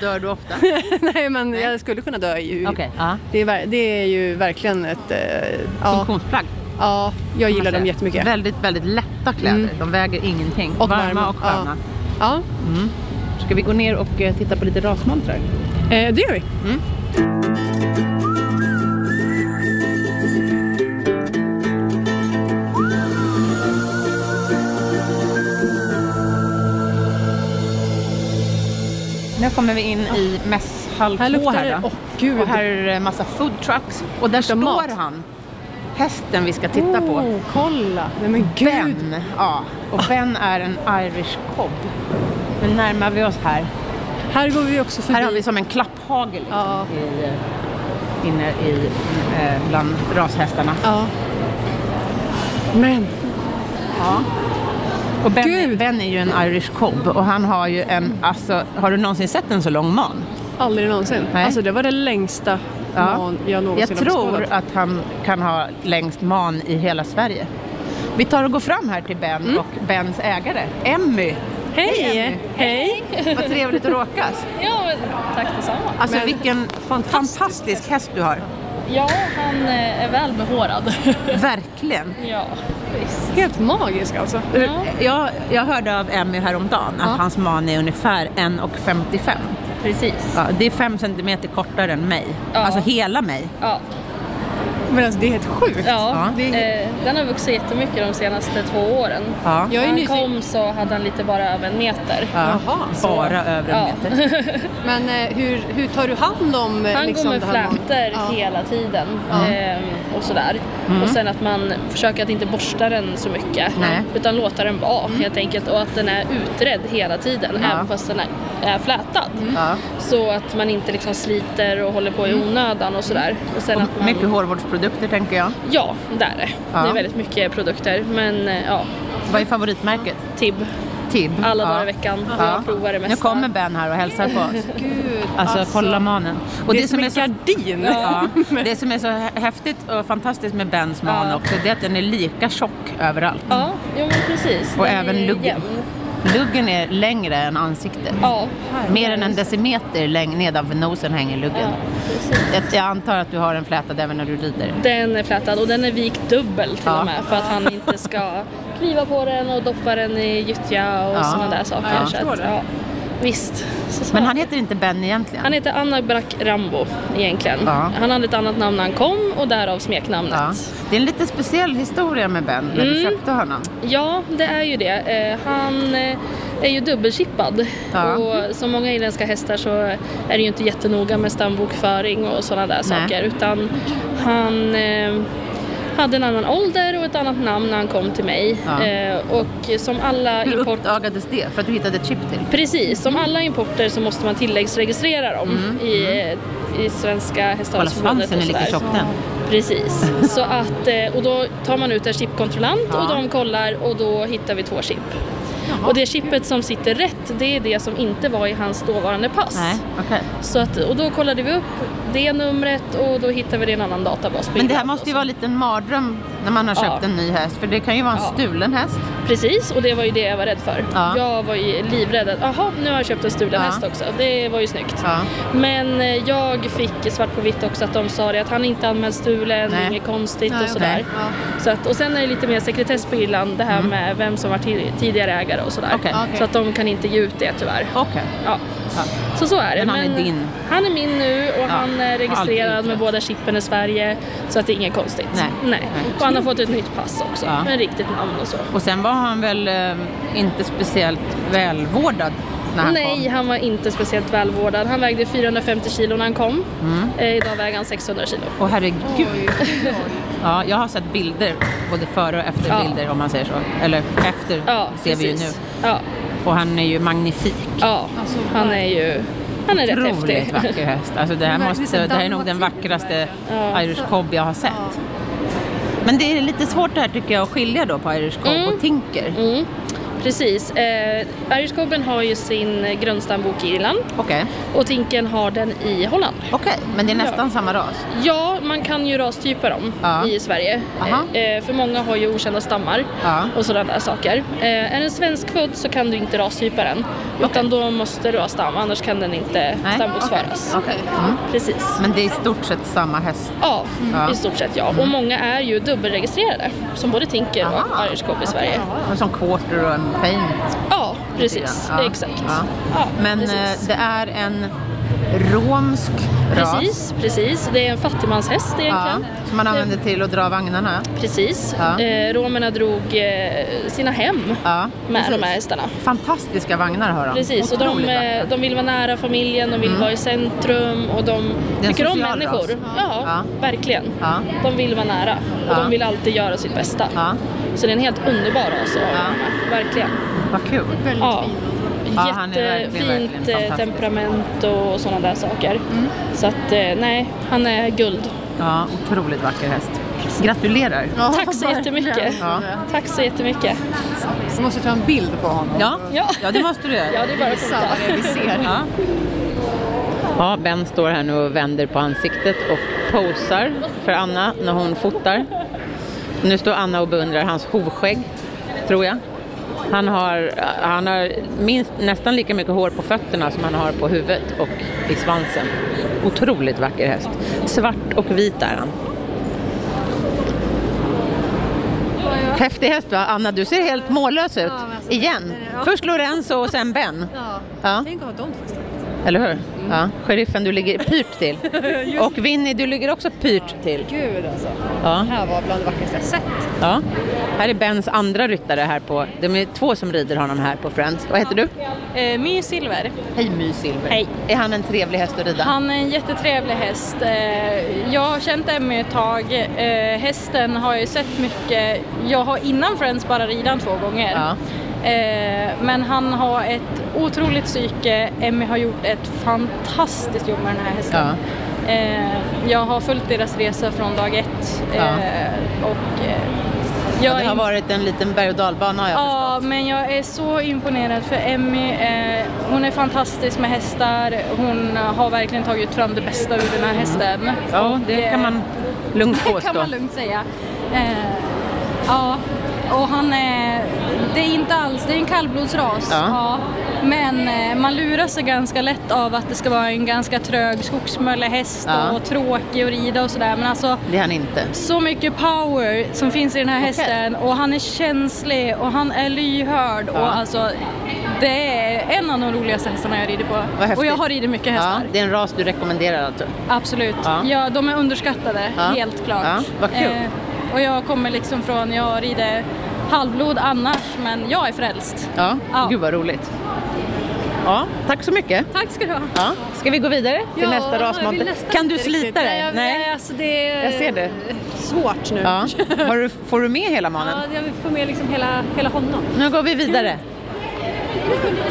Dör du ofta? Nej men jag skulle kunna dö i UHIP. Okej. Ja. Det, är, det är ju verkligen ett... ja, Funktionsplagg. ja, jag gillar dem jättemycket. Väldigt, väldigt lätta kläder. Mm. De väger ingenting. Och varma, varma, och sköna. Ja, Mm. Ska vi gå ner och eh, titta på lite rasmontrar? eh, det gör vi. Nu kommer vi in i mässhall 2 Här luktar här det... då. Gud. Och här är det massa food trucks. Och där står mat. han. Hästen vi ska titta på. Oh, kolla! Nej men gud. Ben. Ja. Och Ben är en Irish cob. Nu närmar vi oss här. Här går vi också förbi. Här har vi som en klapphagel liksom, Ja. i, eh, inne i, eh, bland rashästarna. Ja. Men, Ja. Och ben, Gud. ben är ju en Irish cob och han har ju en, alltså, har du någonsin sett en så lång man? aldrig någonsin. Nej. Alltså det var det längsta Ja. man jag någonsin Jag tror att han kan ha längst man i hela Sverige. Vi tar och går fram här till Ben och Bens ägare, Emmy. Hej, Emmy. Hej! Vad trevligt att råkas. Ja, tack detsamma. Alltså Men vilken fantastisk fantastisk häst du har. Ja, han eh, är väl behårad. Verkligen. ja, visst. Helt magisk alltså. Ja. Jag, jag hörde av Emmy häromdagen att Ja. hans man är ungefär 1,55. Precis. Ja, det är 5 centimeter kortare än mig. Ja. Alltså hela mig. Ja. Men alltså det är helt sjukt. Ja, Det är... eh, den har vuxit jättemycket de senaste två åren. Ja. Jag är När han nyfiken. kom så hade han lite bara över en meter. Ja. Jaha, så- Bara över en Ja. meter. Men eh, hur, hur tar du hand om eh, Han liksom, går med man- flätor Ja. hela tiden Ja. ehm, och sådär. Och sen att man försöker att inte borsta den så mycket Nej. utan låta den vara helt enkelt och att den är utredd hela tiden Ja. även fast den är, är flätad. Ja. Så att man inte liksom sliter och håller på i onödan och sådär. Och sen att man, Mycket hårvårdsprodukter tänker jag. Ja, det är det. Ja. Det är väldigt mycket produkter. Men eh, ja, Vad är favoritmärket? Tib. Tib. Alla dagar i veckan. Ja. Jag provar det Nu mesta. kommer Ben här och hälsar på oss. Gud, Alltså, kolla manen. Och det, är som en så gardin. Ja, det som är så hä- häftigt och fantastiskt med Bens man Ja. också, det är att den är lika tjock överallt. Ja, jo precis. Och Den även är luggen. Luggen är längre än ansiktet. Ja. Mer än en decimeter läng- nedanför nosen hänger luggen. Ja. Jag, antar att du har den flätad även när du rider. Den är flätad och den är vikt dubbel till Ja. och med för att han inte ska kliva på den och doppa den i gyttja och Ja. sådana där saker. Ja, jag så att, det. ja, visst. Men han heter inte Ben egentligen? Han heter Anna Brack Rambo egentligen. Ja. Han hade ett annat namn när han kom och därav smeknamnet. Ja. Det är en lite speciell historia med Ben när du Mm. köpte honom. Ja, det är ju det. Eh, han eh, är ju dubbelchippad Ja. och som många irländska hästar så är det ju inte jättenoga med stambokföring och sådana där Nej. saker utan han eh, hade en annan ålder och ett annat namn när han kom till mig. Ja. Eh, och som alla Hur import... uppdagades det? För att du hittade ett chip till? Precis, som alla importer så måste man tilläggsregistrera dem i, eh, i Svenska Kolla Hästavelsförbundet svansen är sådär. tjock den. Precis, så att, eh, och då tar man ut en chipkontrollant Ja. och de kollar och då hittar vi två chip. Och det chippet som sitter rätt, det är det som inte var i hans dåvarande pass. Nej, okej. Så att, och då kollade vi upp det numret och då hittade vi det i en annan databas. Men det här måste ju vara en mardröm när man har Ja. köpt en ny häst. För det kan ju vara en Ja. stulen häst. Precis, och det var ju det jag var rädd för. Ja. Jag var ju livrädd att, jaha, nu har jag köpt en stulen Ja. häst också. Det var ju snyggt. Ja. Men eh, jag fick svart på vitt också att de sa det att han inte anmält stulen, Nej. inget konstigt Nej, och sådär. okej. Så att, och sen är det lite mer sekretess på Irland, det här med vem som var ti- tidigare ägare och sådär. Mm. Okej. Så att de kan inte ge ut det tyvärr. Okej. Ja. Ja. Så så är det. Men han är din? Han är min nu och han är registrerad med båda chippen i Sverige. Så att det är inget konstigt. Nej. Nej. Nej. Och han har fått ett nytt pass också Ja. med riktigt namn och så. Och sen var han väl eh, inte speciellt välvårdad han Nej, kom? han var inte speciellt välvårdad. Han vägde 450 kilo när han kom. Mm. Eh, idag väger han 600 kilo. Åh herregud. Ja, jag har sett bilder, både före och efter Ja. bilder om man säger så. Eller efter Ja, ser vi ju nu. precis. Ja, Och han är ju magnifik. ja. han är ju han är rätt Otroligt häftig. vacker häst. Alltså det, här måste, det här är nog den vackraste Ja. Irish Cob jag har sett. Men det är lite svårt det här tycker jag att skilja då på Irish Cob Mm. och Tinker. Mm, precis. Eh, Cobben har ju sin grundstambok i Irland Okej, och Tinken har den i Holland. okej. Men det är Ja. nästan samma ras? Ja, man kan ju rastypa dem Ja. i Sverige. Aha. Eh, för många har ju okända stammar Ja. och sådana där saker. Eh, är den svenskfödd så kan du inte rastypa den. Utan då måste du ha stam, annars kan den inte Nej, stamboksföras. Okej. Mm. Precis. Men det är i stort sett samma häst? Ja, Ja. i stort sett ja. Och många är ju dubbelregistrerade. Som både Tinker och Irish i Sverige. Som Quarter och en Paint? Ja, precis. Ja. Exakt. Ja. Ja, Men precis. eh, det är en romsk ras? Precis, precis. Det är en fattigmanshäst Ja, egentligen. som man använder till att dra vagnarna? Precis. Ja. Eh, romerna drog eh, sina hem Ja, med precis. de här hästarna. Fantastiska vagnar har de. Precis, och de, eh, de vill vara nära familjen, de vill vara i centrum och de Mm. Tycker om människor. Ja, Ja. verkligen. Ja. De vill vara nära och Ja. de vill alltid göra sitt bästa. Så det är en helt underbar ha Ja. Verkligen. vad kul. Väldigt Ja. fin. Ja, Jättefint eh, temperament och sådana där saker. Mm. Så att eh, nej, han är guld. Ja, otroligt vacker häst. Gratulerar. Ja, Tack så jättemycket. Ja. Tack så jättemycket. Så måste ta en bild på honom. Ja, Ja. ja det måste du göra. Ja, det är bara att det vi ser. Ja. ja, Ben står här nu och vänder på ansiktet och posar för Anna när hon fotar. Nu står Anna och beundrar hans hovskägg, tror jag. Han har, han har minst, nästan lika mycket hår på fötterna som han har på huvudet och i svansen. Otroligt vacker häst. Svart och vit är han. Häftig häst va? Anna, du ser helt mållös ut. alltså, Igen. ja. Först Lorenzo och sen Ben. Ja. Ja. Tänk att ha dem. Eller hur? Ja. Sheriffen, du ligger pyrt till. Och Winnie, du ligger också pyrt till. Gud alltså. Ja. Det här var bland det vackraste jag sett. ja. Här är Bens andra ryttare här på... De är två som rider honom här på Friends. Vad heter du? Eh, My Silver. Hej My Silver. Hej. Är han en trevlig häst att rida? Han är en jättetrevlig häst. Eh, jag har känt Emmy ett tag. Eh, hästen har jag ju sett mycket. Jag har innan Friends bara ridan två gånger. Ja. Eh, men han har ett otroligt psyke. Emmy har gjort ett fantastiskt jobb med den här hästen. Eh, jag har följt deras resa från dag ett. Ja. Eh, och, Ja, jag det har varit en liten berg och dalbana har jag Ja, förstått. men jag är så imponerad för Emmy, eh, hon är fantastisk med hästar. Hon har verkligen tagit fram det bästa ur den här hästen. Mm. Ja, Och, det kan man lugnt det påstå. kan man lugnt säga. Eh, ja, och han är, det är inte alls, det är en kallblodsras. Ja. Men eh, man lurar sig ganska lätt av att det ska vara en ganska trög skogsmöllehäst Ja. och tråkig att rida och sådär. Men alltså Det är han inte. så mycket power som finns i den här Okej. hästen och han är känslig och han är lyhörd Ja. och alltså det är en av de roligaste hästarna jag rider på. Och jag har ridit mycket hästar. Ja, det är en ras du rekommenderar alltså? Absolut. Ja. Ja. de är underskattade, Ja. helt klart. Ja, vad kul. Och jag kommer liksom från, jag rider halvblod annars, men jag är frälst. Ja, Ja. gud vad roligt. Ja, tack så mycket. Tack ska du ha. Ja. Ska vi gå vidare till nästa rasmonter? Kan du slita dig? Nej, alltså det är Jag ser det. svårt nu. Ja. Har du, får du med hela mannen? jag vill få med liksom hela, hela honom. Nu går vi vidare.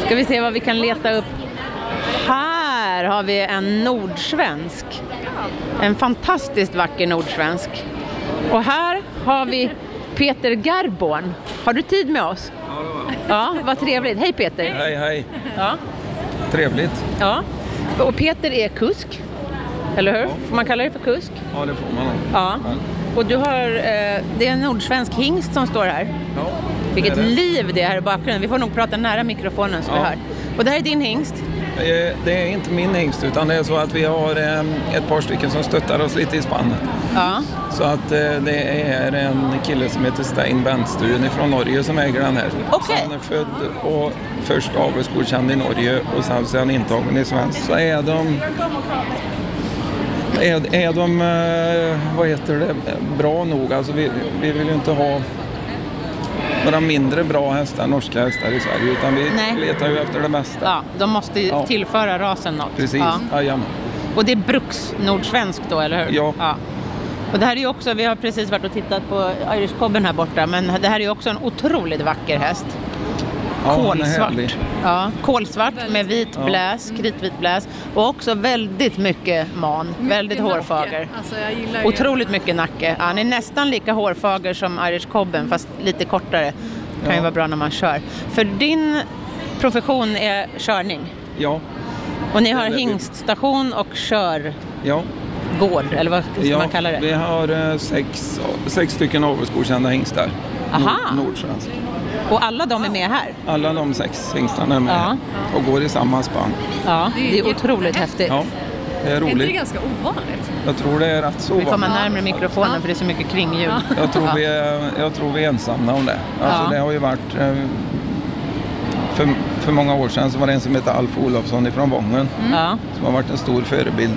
Ska vi se vad vi kan leta upp. Här har vi en nordsvensk. En fantastiskt vacker nordsvensk. Och här har vi Peter Garborn. Har du tid med oss? Ja, vad trevligt. Hej Peter. Hej, hej. Ja. Trevligt. ja. Och Peter är kusk. Eller hur? Får man kalla dig för kusk? Ja, det får man. Ja. Och du har, eh, det är en nordsvensk hingst som står här. Ja, Vilket det det. liv det är här i bakgrunden. Vi får nog prata nära mikrofonen så vi Ja. hör. Och det här är din hingst. Eh, Det är inte min hingst utan det är så att vi har eh, ett par stycken som stöttar oss lite i spannet. Ja. Så att eh, det är en kille som heter Stein Bentstuen från Norge som äger den här. Så han är född och först avelsgodkänd i Norge och sen så är han intagen i svensk. Så är de är, är de, vad heter det, bra nog? Alltså vi, vi vill ju inte ha några mindre bra hästar, norska hästar i Sverige utan vi Nej. letar ju efter det bästa. ja, de måste Ja. tillföra rasen något. Precis, Ja. jajamän. Och det är bruks nordsvensk då, eller hur? Ja. Och det här är ju också, vi har precis varit och tittat på Irish Cobben här borta, men det här är ju också en otroligt vacker häst. Kolsvart. Ja, kolsvart med vit Ja. bläs, kritvit bläs och också väldigt mycket man, väldigt hårfager. Alltså Otroligt mycket nacke. Ja, Han är nästan lika hårfager som Irish Cobben fast lite kortare. Kan ju vara bra när man kör. För din profession är körning. Ja, Och ni har hingststation och körgård, ja. eller vad ska ja. man kalla det? Vi har eh, sex, sex stycken avelsgodkända hingstar. Aha. Nord, nordsvensk. Och alla de är med här? Alla de sex hingstarna är med Ja. och går i samma spann. Ja, det är otroligt häftigt. Ja, det är roligt. ganska ovanligt? Jag tror det är rätt så Vi kommer närmare mikrofonen för det är så mycket kringljud. Jag tror, vi är, jag tror vi är ensamma om det. Alltså Ja. det har ju varit... eh, För, för många år sedan så var det en som hette Alf Olofsson ifrån Vången Ja. som har varit en stor förebild.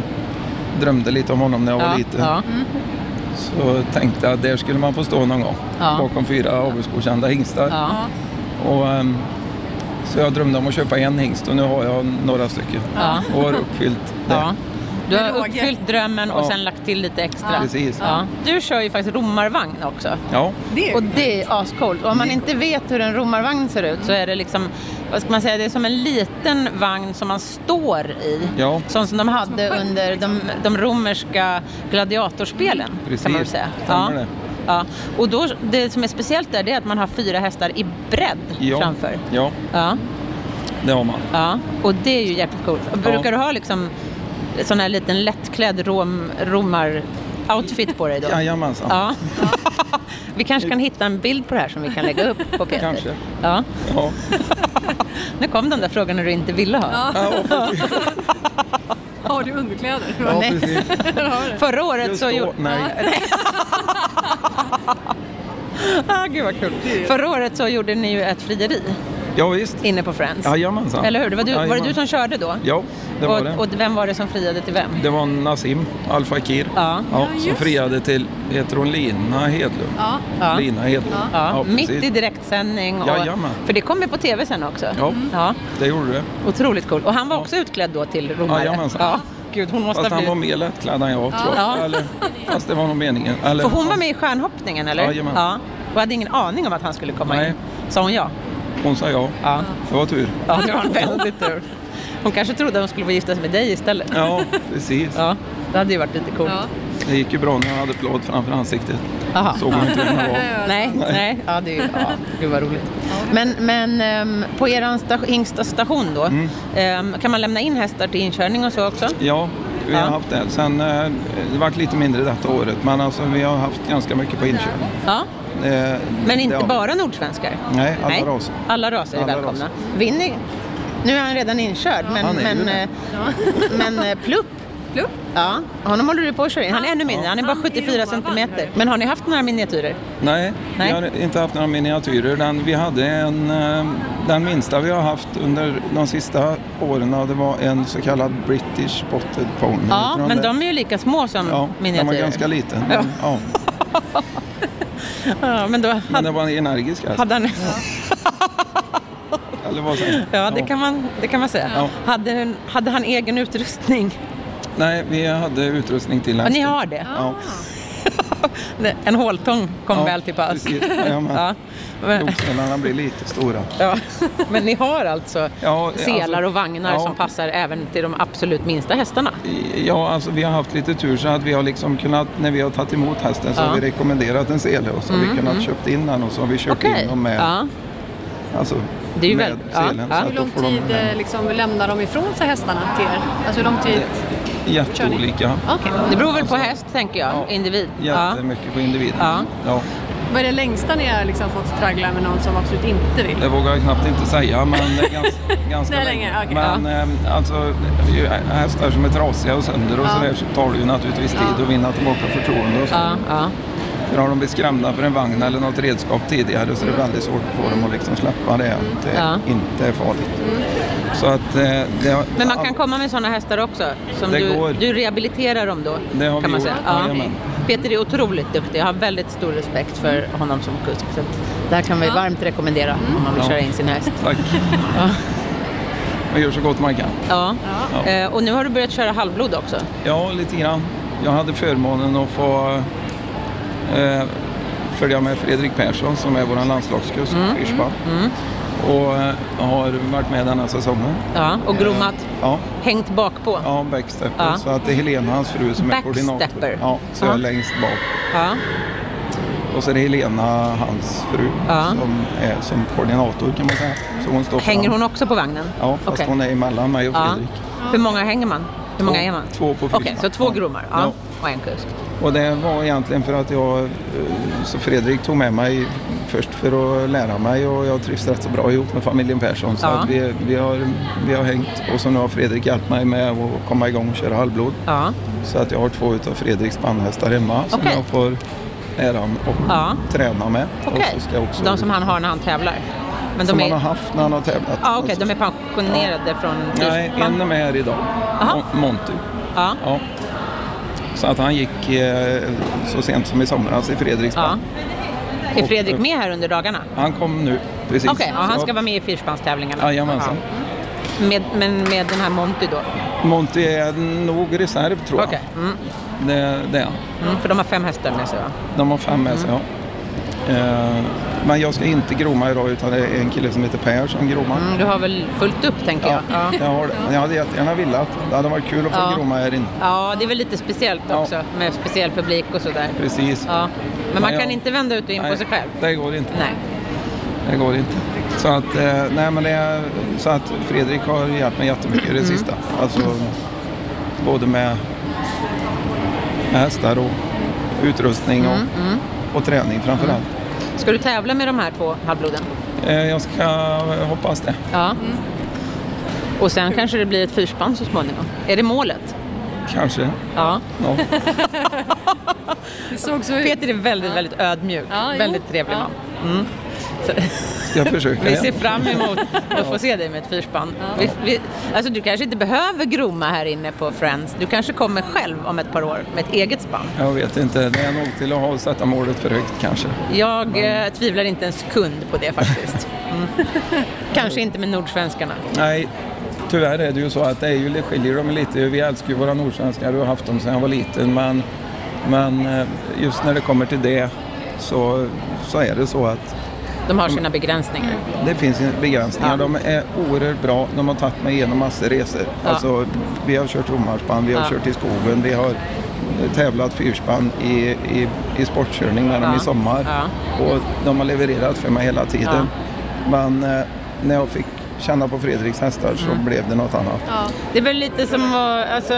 Drömde lite om honom när jag var liten. Ja. Så tänkte jag att där skulle man få stå någon gång. Ja. Bakom fyra avelsgodkända hingstar. Ja. Och, ehm, så jag drömde om att köpa en hingst och nu har jag några stycken. Ja. Och har uppfyllt det. Du har uppfyllt drömmen och Ja. sen lagt till lite extra. Precis. Ja. Du kör ju faktiskt romarvagn också. Ja. Och det är ascoolt. Och om man inte vet hur en romarvagn ser ut så är det liksom, vad ska man säga, det är som en liten vagn som man står i. Ja. Sånt som de hade under de, de romerska gladiatorspelen Precis, kan man väl säga. stämmer det. Ja. Och då, det som är speciellt där det är att man har fyra hästar i bredd Ja. framför. ja, Ja. det har man. Ja, och det är ju jäkligt coolt. Och Brukar du ha liksom sån här liten lättklädd rom, romar-outfit på dig då? Jajamensan. Ja. vi kanske kan hitta en bild på det här som vi kan lägga upp på Peter. Kanske. Ja. Ja. Nu kom den där frågan när du inte ville ha. Ja. Har du underkläder? Ja, Nej. precis. Förra året Just så då, gjorde... nej. Ah, gud vad kul. Förra året så gjorde ni ju ett frieri Ja, visst. inne på Friends. Jajamensan. Eller hur? Det var, du, var det du som körde då? Ja, det var och, det. och vem var det som friade till vem? Det var Nassim Al Fakir Ja. ja, som friade till, heter hon Lina Hedlund? Ja. Ja. Lina Hedlund. Ja, mitt precis. i direktsändning. Och, Jajamän. för det kom ju på tv sen också. Ja, Ja, det gjorde det. otroligt cool. Och han var Ja. också utklädd då till romare. Jajamensan. Ja. Gud, hon måste Fast ha han var mer lättklädd än jag tror Ja. jag. Eller, fast det var nog meningen. Eller, För hon var med i stjärnhoppningen eller? Jajamän. Ja. Och hade ingen aning om att han skulle komma Nej. in. Sa hon ja? Hon sa ja. Ja. Det var tur. Ja, det var en väldigt tur. Hon kanske trodde att hon skulle få gifta sig med dig istället. Ja, precis. Ja, det hade ju varit lite coolt. Ja. Det gick ju bra när jag hade plåt framför ansiktet. Aha. Såg hon inte vem jag var. Nej, nej. Ja, det ja, vad roligt. Men, men ehm, på er sta- då, Mm. ehm, kan man lämna in hästar till inkörning och så också? Ja, vi har Ja. haft det. Sen, eh, det varit lite mindre detta året, men alltså, vi har haft ganska mycket på inköp. Ja. Det- Men inte vi. bara nordsvenskar? Nej, alla raser. Alla raser är Alla välkomna. raser. Vinny, nu är han redan inkörd, men, ju men, eh, men eh, Plupp, Plupp? ja, honom håller du på att köra in. Han är ännu mindre, han är bara 74 centimeter. Men har ni haft några miniatyrer? Nej, Nej. vi har inte haft några miniatyrer. Den, vi hade en, eh, den minsta vi har haft under de sista åren, det var en så kallad British Spotted Pony. Ja, men det? de är ju lika små som Ja, miniatyrer. var ganska liten. Men, ja. Ja, men då men hade, det var en energisk häst. hade han... Eller vad säger? Ja, det kan man, det kan man säga. Ja. Hade, hade han egen utrustning? Nej, vi hade utrustning till Ja, hästen. ni har det? Ja, En håltång kom Ja, väl till pass? precis. Jajamän. Ja. Men, Lokspelarna blir lite stora. ja. men ni har alltså Ja, selar alltså- och vagnar ja. som passar även till de absolut minsta hästarna? Ja, alltså vi har haft lite tur så att vi har liksom kunnat, när vi har tagit emot hästen så Ja. har vi rekommenderat en sele och så har vi kunnat köpt in den och så har vi kört Okej. in dem med, Ja. alltså, Det är ju med väl- ja, selen. ja. Så Hur lång får de tid eh, liksom, lämnar de ifrån sig hästarna till er? Alltså hur lång tid? Jätteolika. Okej. Det beror väl på häst, tänker jag. Ja. Individ. Ja. Jättemycket på individen. Ja. Ja, Vad är det längsta ni har liksom fått traggla med någon som absolut inte vill? det vågar jag knappt inte säga men det är ganska, ganska är länge, okej. Men eh, alltså hästar som är trasiga och sönder och Ja. så där så tar det ju naturligtvis tid att vinna tillbaka förtroende och så. Ja, ja. För har de blivit skrämda för en vagn eller något redskap tidigare så är det väldigt svårt att få dem att liksom släppa det. Det Ja. inte är farligt. Så att eh, det har, Men man kan komma med sådana hästar också? Som Det du, går. du rehabiliterar dem då? Det har kan vi man gjort, säga. Ja. jajamän. Peter är otroligt duktig. Jag har väldigt stor respekt för honom som kusk. Så att det här kan vi varmt rekommendera om man vill Ja. köra in sin häst. Tack. Ja. Man gör så gott man kan. Ja. Ja. Eh, och nu har du börjat köra halvblod också? Ja, lite grann. Jag hade förmånen att få eh, följa med Fredrik Persson som är vår landslagskusk, mm. Och eh, har varit med denna säsongen. Ja. Och grommat? Ja, Hängt bak på? ja backstepper. Ja. Så att det är Helena, hans fru, som är koordinator. Ja, så Ja. jag är längst bak. Ja. Och så är det Helena, hans fru, som är som koordinator kan man säga. Så hon står Hänger fram. hon också på vagnen? Ja, fast Okej. hon är emellan mig och Ja. Fredrik. Hur många hänger man? Hur många Två- är man? två på Okej, fyrspår. så två grommar och en kusk. Och det var egentligen för att jag, eh, så Fredrik tog med mig först för att lära mig och jag trivs rätt så bra ihop med familjen Persson. Så Ja. att vi, vi, har, vi har hängt och så nu har Fredrik hjälpt mig med att komma igång och köra halvblod. Ja. Så att jag har två utav Fredriks bandhästar hemma som Okej. jag får äran att Ja. träna med. Jag också, De som han har när han tävlar? Men som de han är... har haft när han har tävlat. Ja, okej, de är pensionerade från Nej, en är med här idag. Aha. Monty. Ja. Så att han gick eh, så sent som i somras i Fredriks ja. Är Fredrik med här under dagarna? Han kom nu precis. Okej, ja, han ska vara med i fyrspanstävlingarna? Jajamensan. Ja. Med, men med den här Monty då? Monty är nog reserv tror jag. Okej. Mm. Det, det är han. Mm, för de har fem hästar med sig va? De har fem med sig, Mm. ja. Eh, men jag ska inte groma idag utan det är en kille som heter Per som gromar. Mm, du har väl fullt upp tänker jag? Ja. Jag, har, jag hade jättegärna velat. Det hade varit kul att få Ja. groma här inne. ja, det är väl lite speciellt Ja. också med speciell publik och sådär. Precis. Ja. Men man Ja, kan ja. inte vända ut och in på Nej, sig själv? Det går inte. Nej. Det går inte. Så att, eh, nej, men det så att Fredrik har hjälpt mig jättemycket i det Mm. sista. Alltså, både med, med hästar och utrustning och, Mm, och träning framför allt. Ska du tävla med de här två halvbloden? Eh, jag ska hoppas det. Ja. Och sen kanske det blir ett fyrspann så småningom. Är det målet? Kanske. Ja. Ja. Det såg så ut. Peter är väldigt, väldigt ödmjuk. Ja, väldigt trevlig Ja. man. Mm. Jag försöka vi ser fram emot att få se dig med ett fyrspann. Vi, vi, alltså du kanske inte behöver groma här inne på Friends. Du kanske kommer själv om ett par år med ett eget spann. Jag vet inte. Det är nog till att ha, sätta målet för högt kanske. Jag eh, tvivlar inte en sekund på det faktiskt. Mm. Kanske inte med nordsvenskarna. Nej, tyvärr är det ju så att det är ju, det skiljer dem lite. Vi älskar ju våra nordsvenskar och har haft dem sedan jag var liten. Men, men eh, just när det kommer till det så, så är det så att De har sina begränsningar. det finns begränsningar. Ja. De är oerhört bra. De har tagit mig igenom massor resor. Ja. Alltså, vi har kört romarspann, vi har Ja. kört i skogen, vi har tävlat fyrspann i, i, i sportkörning med dem i sommar. Ja. Och de har levererat för mig hela tiden. Men eh, när jag fick känna på Fredriks hästar så Mm. blev det något annat. Ja. Det är väl lite som att, alltså,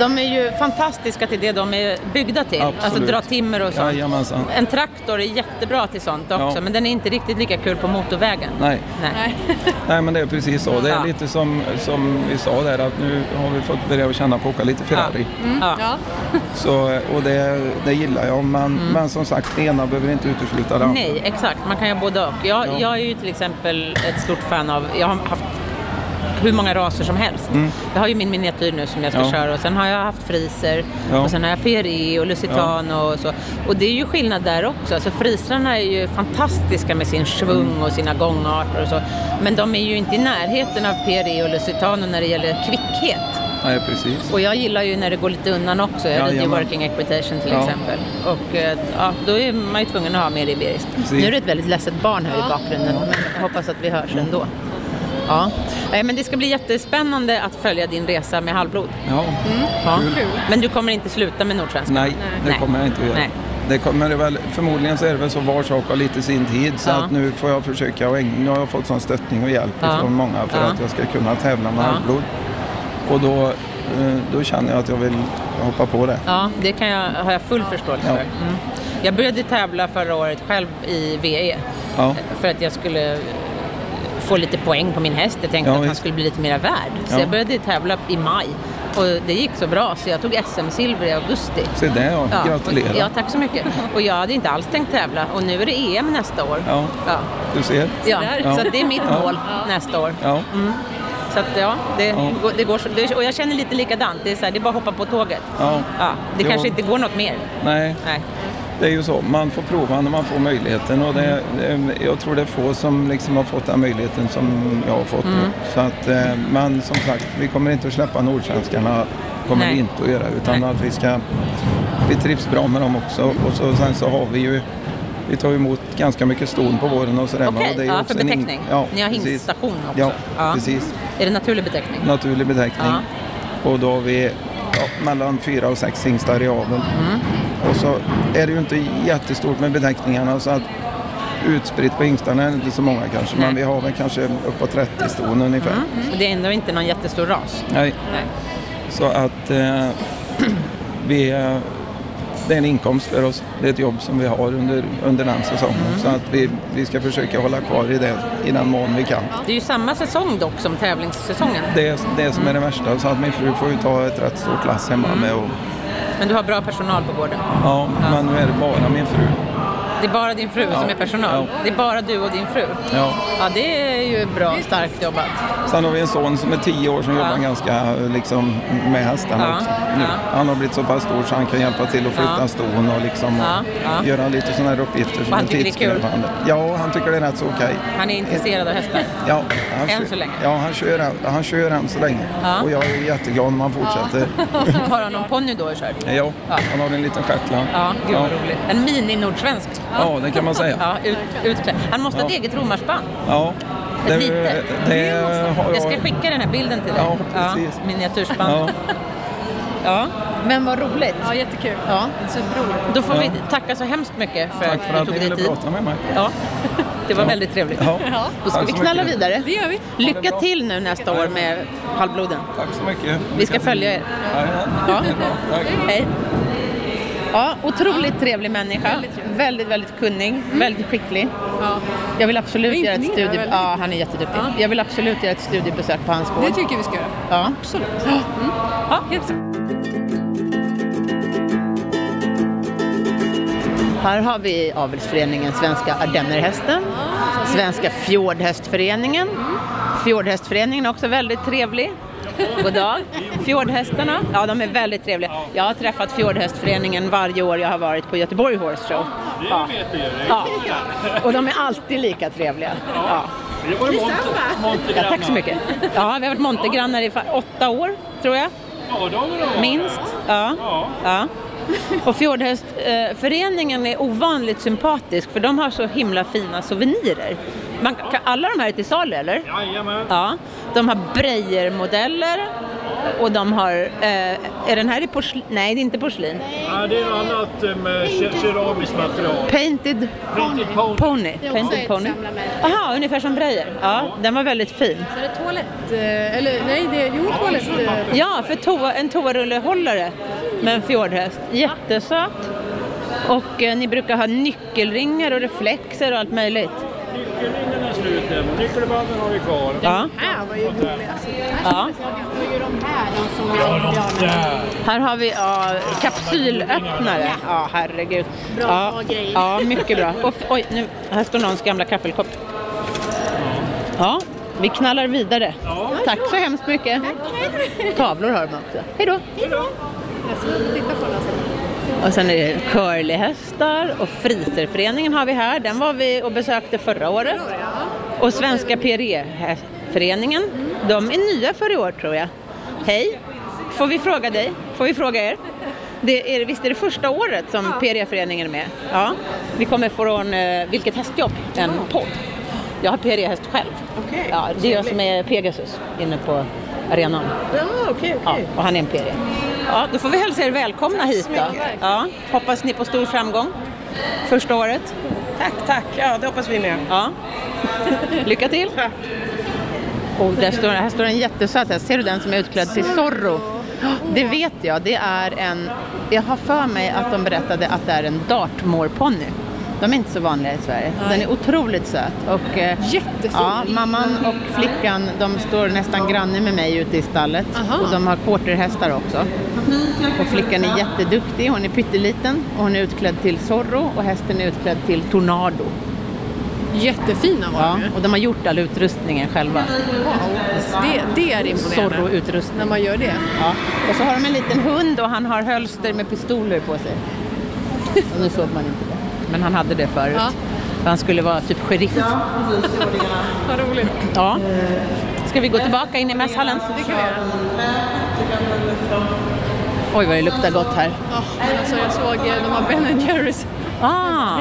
De är ju fantastiska till det de är byggda till. Alltså Absolut. dra timmer och sånt. Jajamensan. En traktor är jättebra till sånt också, Ja. men den är inte riktigt lika kul på motorvägen. Nej. Nej. Nej, men det är precis så. Det är Ja. lite som, som vi sa där att nu har vi fått börja känna på att åka lite Ferrari. Ja. Ja. Så, och det, det gillar jag. Men, men som sagt, det ena behöver inte utesluta det andra. Nej, exakt. Man kan göra både och. Jag, Ja. jag är ju till exempel ett stort fan av, jag har haft hur många raser som helst. Jag har ju min miniatyr nu som jag ska Mm. Ja. köra och sen har jag haft friser Ja. och sen har jag PRE och Lusitano och så. Och det är ju skillnad där också. Alltså frisarna är ju fantastiska med sin svung och sina gångarter och så. Men de är ju inte i närheten av PRE och Lusitano när det gäller kvickhet. Nej, precis. Och jag gillar ju när det går lite undan också. Jag rider ju. Working Equitation till Ja. exempel. Och eh, ja, då är man ju tvungen att ha mer iberiskt. Precis. Nu är det ett väldigt ledset barn här i bakgrunden, men jag hoppas att vi hörs ändå. Ja. Men det ska bli jättespännande att följa din resa med halvblod. Ja, Ja. Kul. Men du kommer inte sluta med Nordsvenska? nej, det Nej. kommer jag inte att göra. Nej. Det kommer det väl, förmodligen så är det väl så var sak har lite sin tid. Så Ja. att nu får jag försöka och nu har jag fått sån stöttning och hjälp Ja. från många för Ja. att jag ska kunna tävla med Ja. halvblod. Och då, eh, då känner jag att jag vill hoppa på det. Ja, det kan jag, har jag full förståelse Ja. för. Mm. Jag började tävla förra året själv i VE för att jag skulle få lite poäng på min häst. Jag tänkte Ja, att han skulle bli lite mer värd. Så Ja. jag började tävla i maj och det gick så bra så jag tog SM-silver i augusti. Se det ja, Ja, gratulerar. Ja, tack så mycket. Och jag hade inte alls tänkt tävla och nu är det EM nästa år. Ja. Ja. Du ser. Ja, Ja. så det är mitt Ja. mål nästa år. Ja. Så att ja, det, Ja. går- det går så, och jag känner lite likadant. Det är, så här, det är bara att hoppa på tåget. Ja. Ja, det Jo. kanske inte går något mer. Nej, Nej. Det är ju så. Man får prova när man får möjligheten och det, det, jag tror det är få som liksom har fått den möjligheten som jag har fått. Mm. Så att, eh, men som sagt, vi kommer inte att släppa nordsvenskarna. kommer Nej. vi inte att göra utan Nej. att vi ska vi trivs bra med dem också. Och så, sen så har vi ju vi tar emot ganska mycket ston på våren och sådär. Okej, ju ja, också för beteckning. Ja, Ni har hingststation också. Ja, precis. Är det naturlig beteckning? Naturlig beteckning. Och då har vi ja, mellan fyra och sex hingstar i aveln. Mm. Och så är det ju inte jättestort med beteckningarna så att utspritt på hingstarna är det inte så många kanske. Men vi har väl kanske uppåt 30 ston ungefär. Och det är ändå inte någon jättestor ras. Nej. Nej. Så att eh, vi, det är en inkomst för oss. Det är ett jobb som vi har under, under den säsongen. Mm. Så att vi, vi ska försöka hålla kvar i det i den mån vi kan. Det är ju samma säsong dock som tävlingssäsongen. Det är det som är det värsta. Så att min fru får ju ta ett rätt stort lass hemma med. Och, Men du har bra personal på gården. ja, men nu är det bara min fru. Det är bara din fru Ja. som är personal. Ja. Det är bara du och din fru. Ja. Ja, det är ju bra, starkt jobbat. Sen har vi en son som är 10 år som Ja. jobbar ganska liksom, med hästarna Ja, också. Nu. ja. Han har blivit så pass stor så han kan hjälpa till att flytta Ja. ston och liksom ja. göra lite sådana här uppgifter som han är tycker det är tidskrävande. Ja, han tycker det är rätt så okej. Han är intresserad av hästar. Ja, han Än kör, så länge. Ja, han kör, han kör än så länge. Och jag är jätteglad om han fortsätter. Har han någon ponny då i kört? Ja. Han har en liten shetland. Ja, gud vad Ja. roligt. En mini-nordsvensk. Ja, det kan man säga. Ut, utklädd. Han måste ha ett eget romarspann. Ja, Litet. det har Jag ska jag. skicka den här bilden till dig. Ja, precis. miniatyrspann. Ja. Ja. Men vad roligt. Ja, jättekul. Ja. Då får vi Ja. tacka så hemskt mycket för Tack för att du tog dig tid. prata med mig. Ja. Det var Ja. väldigt trevligt. Ja. Då ska Tack vi knalla mycket. vidare. Det gör vi. Lycka till nu nästa år med halvbloden. Tack så mycket. Vi ska följa er. Ja. Det. Hej. Ja, otroligt trevlig människa. Väldigt, väldigt kunnig. Väldigt skicklig. Ja. Jag vill absolut Jag göra ett studie... väldigt. Ja, han är jätteduktig. Ja. Jag vill absolut göra ett studiebesök på hans gård. Det tycker vi ska göra. Ja. Absolut. Ja. Helt Här har vi avelsföreningen Svenska Ardennerhästen, Svenska Fjordhästföreningen. Fjordhästföreningen är också väldigt trevlig. God dag. Fjordhästarna, ja de är väldigt trevliga. Jag har träffat Fjordhästföreningen varje år jag har varit på Göteborg Horse Show. Ja. Ja. Och de är alltid lika trevliga. Ja. Ja, tack så mycket. Ja, vi har varit montegrannar i åtta år, tror jag. Minst. Ja. ja. Och Fjordhästföreningen är ovanligt sympatisk för de har så himla fina souvenirer. Man, kan, alla de här är till salu eller? Jajamän. Ja. De har Breier-modeller. och de har, eh, är den här i porslin? Nej, det är inte porslin. Ja, det är något annat eh, med ke- keramiskt material. Painted Painted pony. Pony. Painted pony. Jaha, ungefär som Breyer. Ja, den var väldigt fin. Så är det toalett, eh, eller nej, det är, jo toalett. eh, Ja, för toa, en toarullehållare med en fjordhäst. Jättesöt. Och eh, ni brukar ha nyckelringar och reflexer och allt möjligt. Nu, men nyckelbanden har vi kvar. Ja. här var ju roligast. ja. Här som Ja. Här har vi ja, kapsylöppnare. Ja, herregud. Bra ja, grejer. Ja, mycket bra. Och, oj, nu, här står någons gamla kaffelkopp. Ja, vi knallar vidare. Tack så hemskt mycket. Tavlor har de också. Hej då. Titta på den. Och sen är det curlyhästar och friserföreningen har vi här. Den var vi och besökte förra året. Och Svenska PRE-föreningen. De är nya för i år tror jag. Hej! Får vi fråga dig? Får vi fråga er? Det är, visst är det första året som PRE-föreningen är med? Ja. Vi kommer från eh, Vilket hästjobb? En podd. Jag har PRE-häst själv. Ja, det är jag som är Pegasus inne på arenan. Ja, okej, Ja, och han är en PRE. Ja, då får vi hälsa er välkomna hit då. Ja, hoppas ni på stor framgång första året. Tack, tack. Ja, det hoppas vi med. Ja. Lycka till! Och där står, här står en jättesöt häst. Ser du den som är utklädd till Zorro? Det vet jag. Det är en... Jag har för mig att de berättade att det är en Dartmoor-ponny. De är inte så vanliga i Sverige. Den är otroligt söt. Och, eh, Jättefin. Ja, mamman och flickan de står nästan granne med mig ute i stallet. Aha. Och de har quarterhästar också. Och flickan är jätteduktig. Hon är pytteliten och hon är utklädd till Zorro och hästen är utklädd till Tornado. Jättefina var de ju. och de har gjort all utrustningen själva. Wow. Det, det är imponerande. Zorro-utrustning. När man gör det. Ja. Och så har de en liten hund och han har hölster med pistoler på sig. Och nu såg man inte det. Men han hade det förut. Ja. För Han skulle vara typ sheriff. Vad roligt. Ja. Ska vi gå tillbaka in i mässhallen? Det kan vi göra. Oj vad det luktar gott här. Ja, alltså jag såg eh, de har Ben Jerrys. Ah,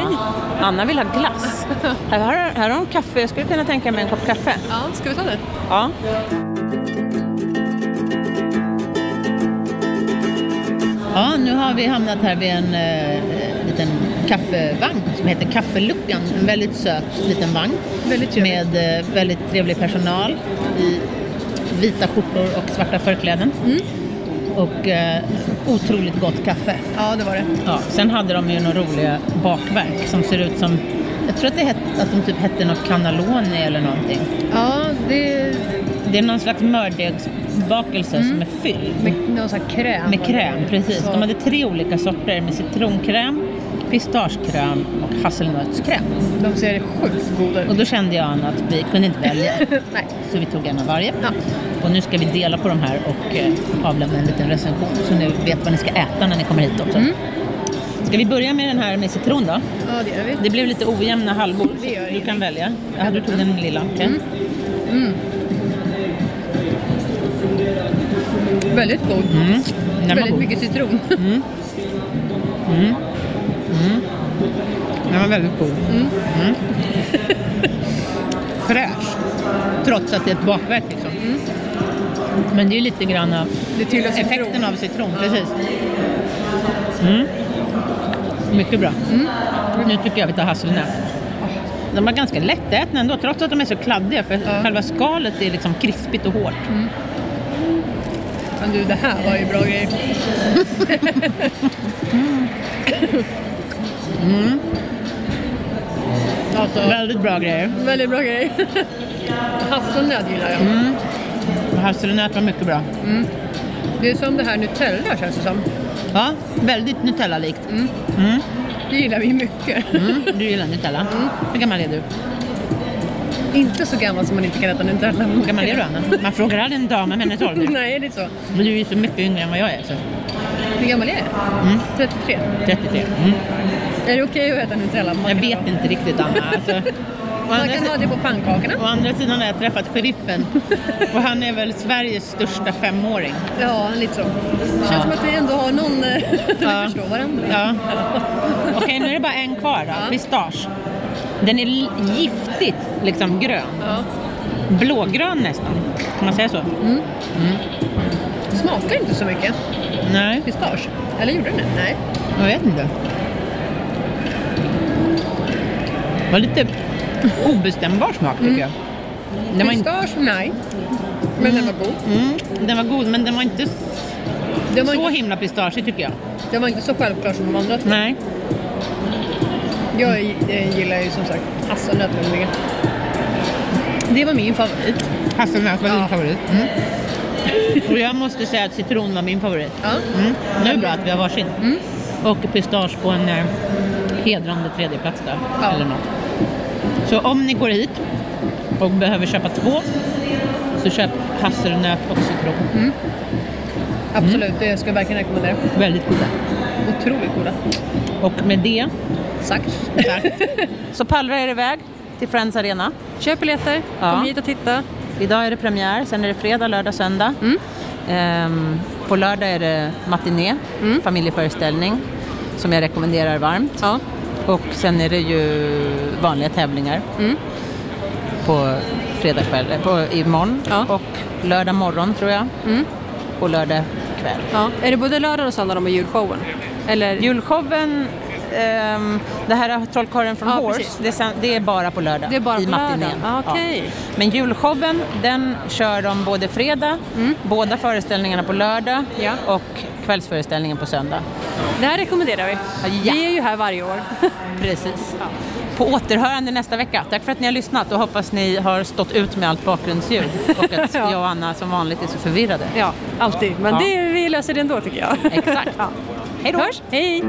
Anna vill ha glass. Här har, här har de kaffe. Jag skulle kunna tänka mig en kopp kaffe. Ja, ska vi ta det? Ja. Ja, nu har vi hamnat här vid en eh, liten kaffevagn som heter Kaffeluckan. En väldigt söt liten vagn. Väldigt. Med eh, väldigt trevlig personal i vita skjortor och svarta förkläden. Och eh, otroligt gott kaffe. Ja, det var det. Ja, sen hade de ju några roliga bakverk som ser ut som jag tror att, det het, att de typ hette något cannelloni eller någonting. Ja, det Det är någon slags mördegsbakelse som är fylld med någon sån här kräm. med kräm. Precis. Så- De hade tre olika sorter med citronkräm, pistagekräm och hasselnötskräm. De ser sjukt goda ut. Och då kände jag Anna, att vi kunde inte välja. Nej. Så vi tog en av varje. Ja. Och nu ska vi dela på de här och eh, avlämna en liten recension så ni vet vad ni ska äta när ni kommer hit också. Mm. Ska vi börja med den här med citron då? Ja, det gör vi. Det blev lite ojämna halvor. Det gör du inget. kan välja. Ja, du tog den lilla. okej. Väldigt god. Mm. Väldigt mycket citron. Den var väldigt god. Mm. Fräsch. Trots att det är ett bakverk liksom. Men det är lite grann av citron. effekten av citron. Precis. Mm. Mycket bra. Nu tycker jag vi tar hasselnöt. De var ganska lättätna ändå, trots att de är så kladdiga. För själva skalet är liksom krispigt och hårt. Men du, det här var ju bra grejer. Alltså, Väldigt bra grejer. väldigt bra grejer. Hasselnöt gillar jag. Och Hasselnöt var mycket bra. Det är som det här Nutella känns det som. Ja, väldigt Nutella-likt. Det gillar vi mycket. Mm. Du gillar Nutella. Hur gammal är du? Inte så gammal som man inte kan äta Nutella. Hur gammal är du Anna? Man frågar aldrig en dam om hennes ålder. Nej, det är så. Men du är ju så mycket yngre än vad jag är. Så. Hur gammal är jag? 33. 33. Mm. Är det okej att äta Nutella? Man Jag vet inte riktigt Anna. Alltså, Man kan ha det på pannkakorna. å andra sidan har jag träffat sheriffen och han är väl Sveriges största femåring. Ja, lite så. Det känns Ja. som att vi ändå har någon... eh, vi Ja. förstår varandra. Ja. Okej, nu är det bara en kvar då. Pistage. Den är giftigt liksom grön. Ja. Blågrön nästan. Kan man säga så? Mm. Smakar inte så mycket Nej, pistage. Eller gjorde den det? Nej. jag vet inte. Det var lite obestämbar smak tycker jag. Den var, inte, Pistage? Nej. Men den var god. mm, den var god men den var inte Den var, så inte, himla pistageig tycker jag. den var inte så självklar som de andra två. Nej. Jag eh, gillar ju som sagt hasselnötsmumlingen. Det var min favorit. Hasselnöt var din Ja. favorit. Mm. Och jag måste säga att citron var min favorit. Ja. Mm. Nu är det bra att vi har varsin. Och pistage på en eh, hedrande tredjeplats där. Ja. Eller något. Så om ni går hit och behöver köpa två så köp hasselnöt och citron. Absolut, det ska jag verkligen rekommendera. Väldigt goda. Otroligt goda. Och med det Sagt. Så pallrar er iväg till Friends Arena. Köp biljetter, Ja. kom hit och titta. Idag är det premiär, sen är det fredag, lördag, söndag. Ehm, på lördag är det matiné, familjeföreställning, som jag rekommenderar varmt. Ja. Och sen är det ju vanliga tävlingar på fredag kväll, eh, på imorgon Ja. och lördag morgon tror jag. Och lördag kväll. Ja. Är det både lördag och söndag de har julshowen? Eller? Julshowen, ehm, det här Trollkarlen från Ja, Horse, det är, det är bara på lördag Det är bara i matinén. lördagen? Ah. Ja. Men julshowen, den kör de både fredag, båda föreställningarna på lördag Ja. och kvällsföreställningen på söndag. Det här rekommenderar vi. Ja. Vi är ju här varje år. Precis. På återhörande nästa vecka. Tack för att ni har lyssnat och hoppas ni har stått ut med allt bakgrundsljud och att Ja. jag och Anna som vanligt är så förvirrade. ja, alltid. Men Ja. det, vi löser det ändå tycker jag. Exakt. Ja. Hej då! Hörs. Hej!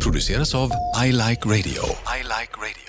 produceras av I Like Radio. I like radio.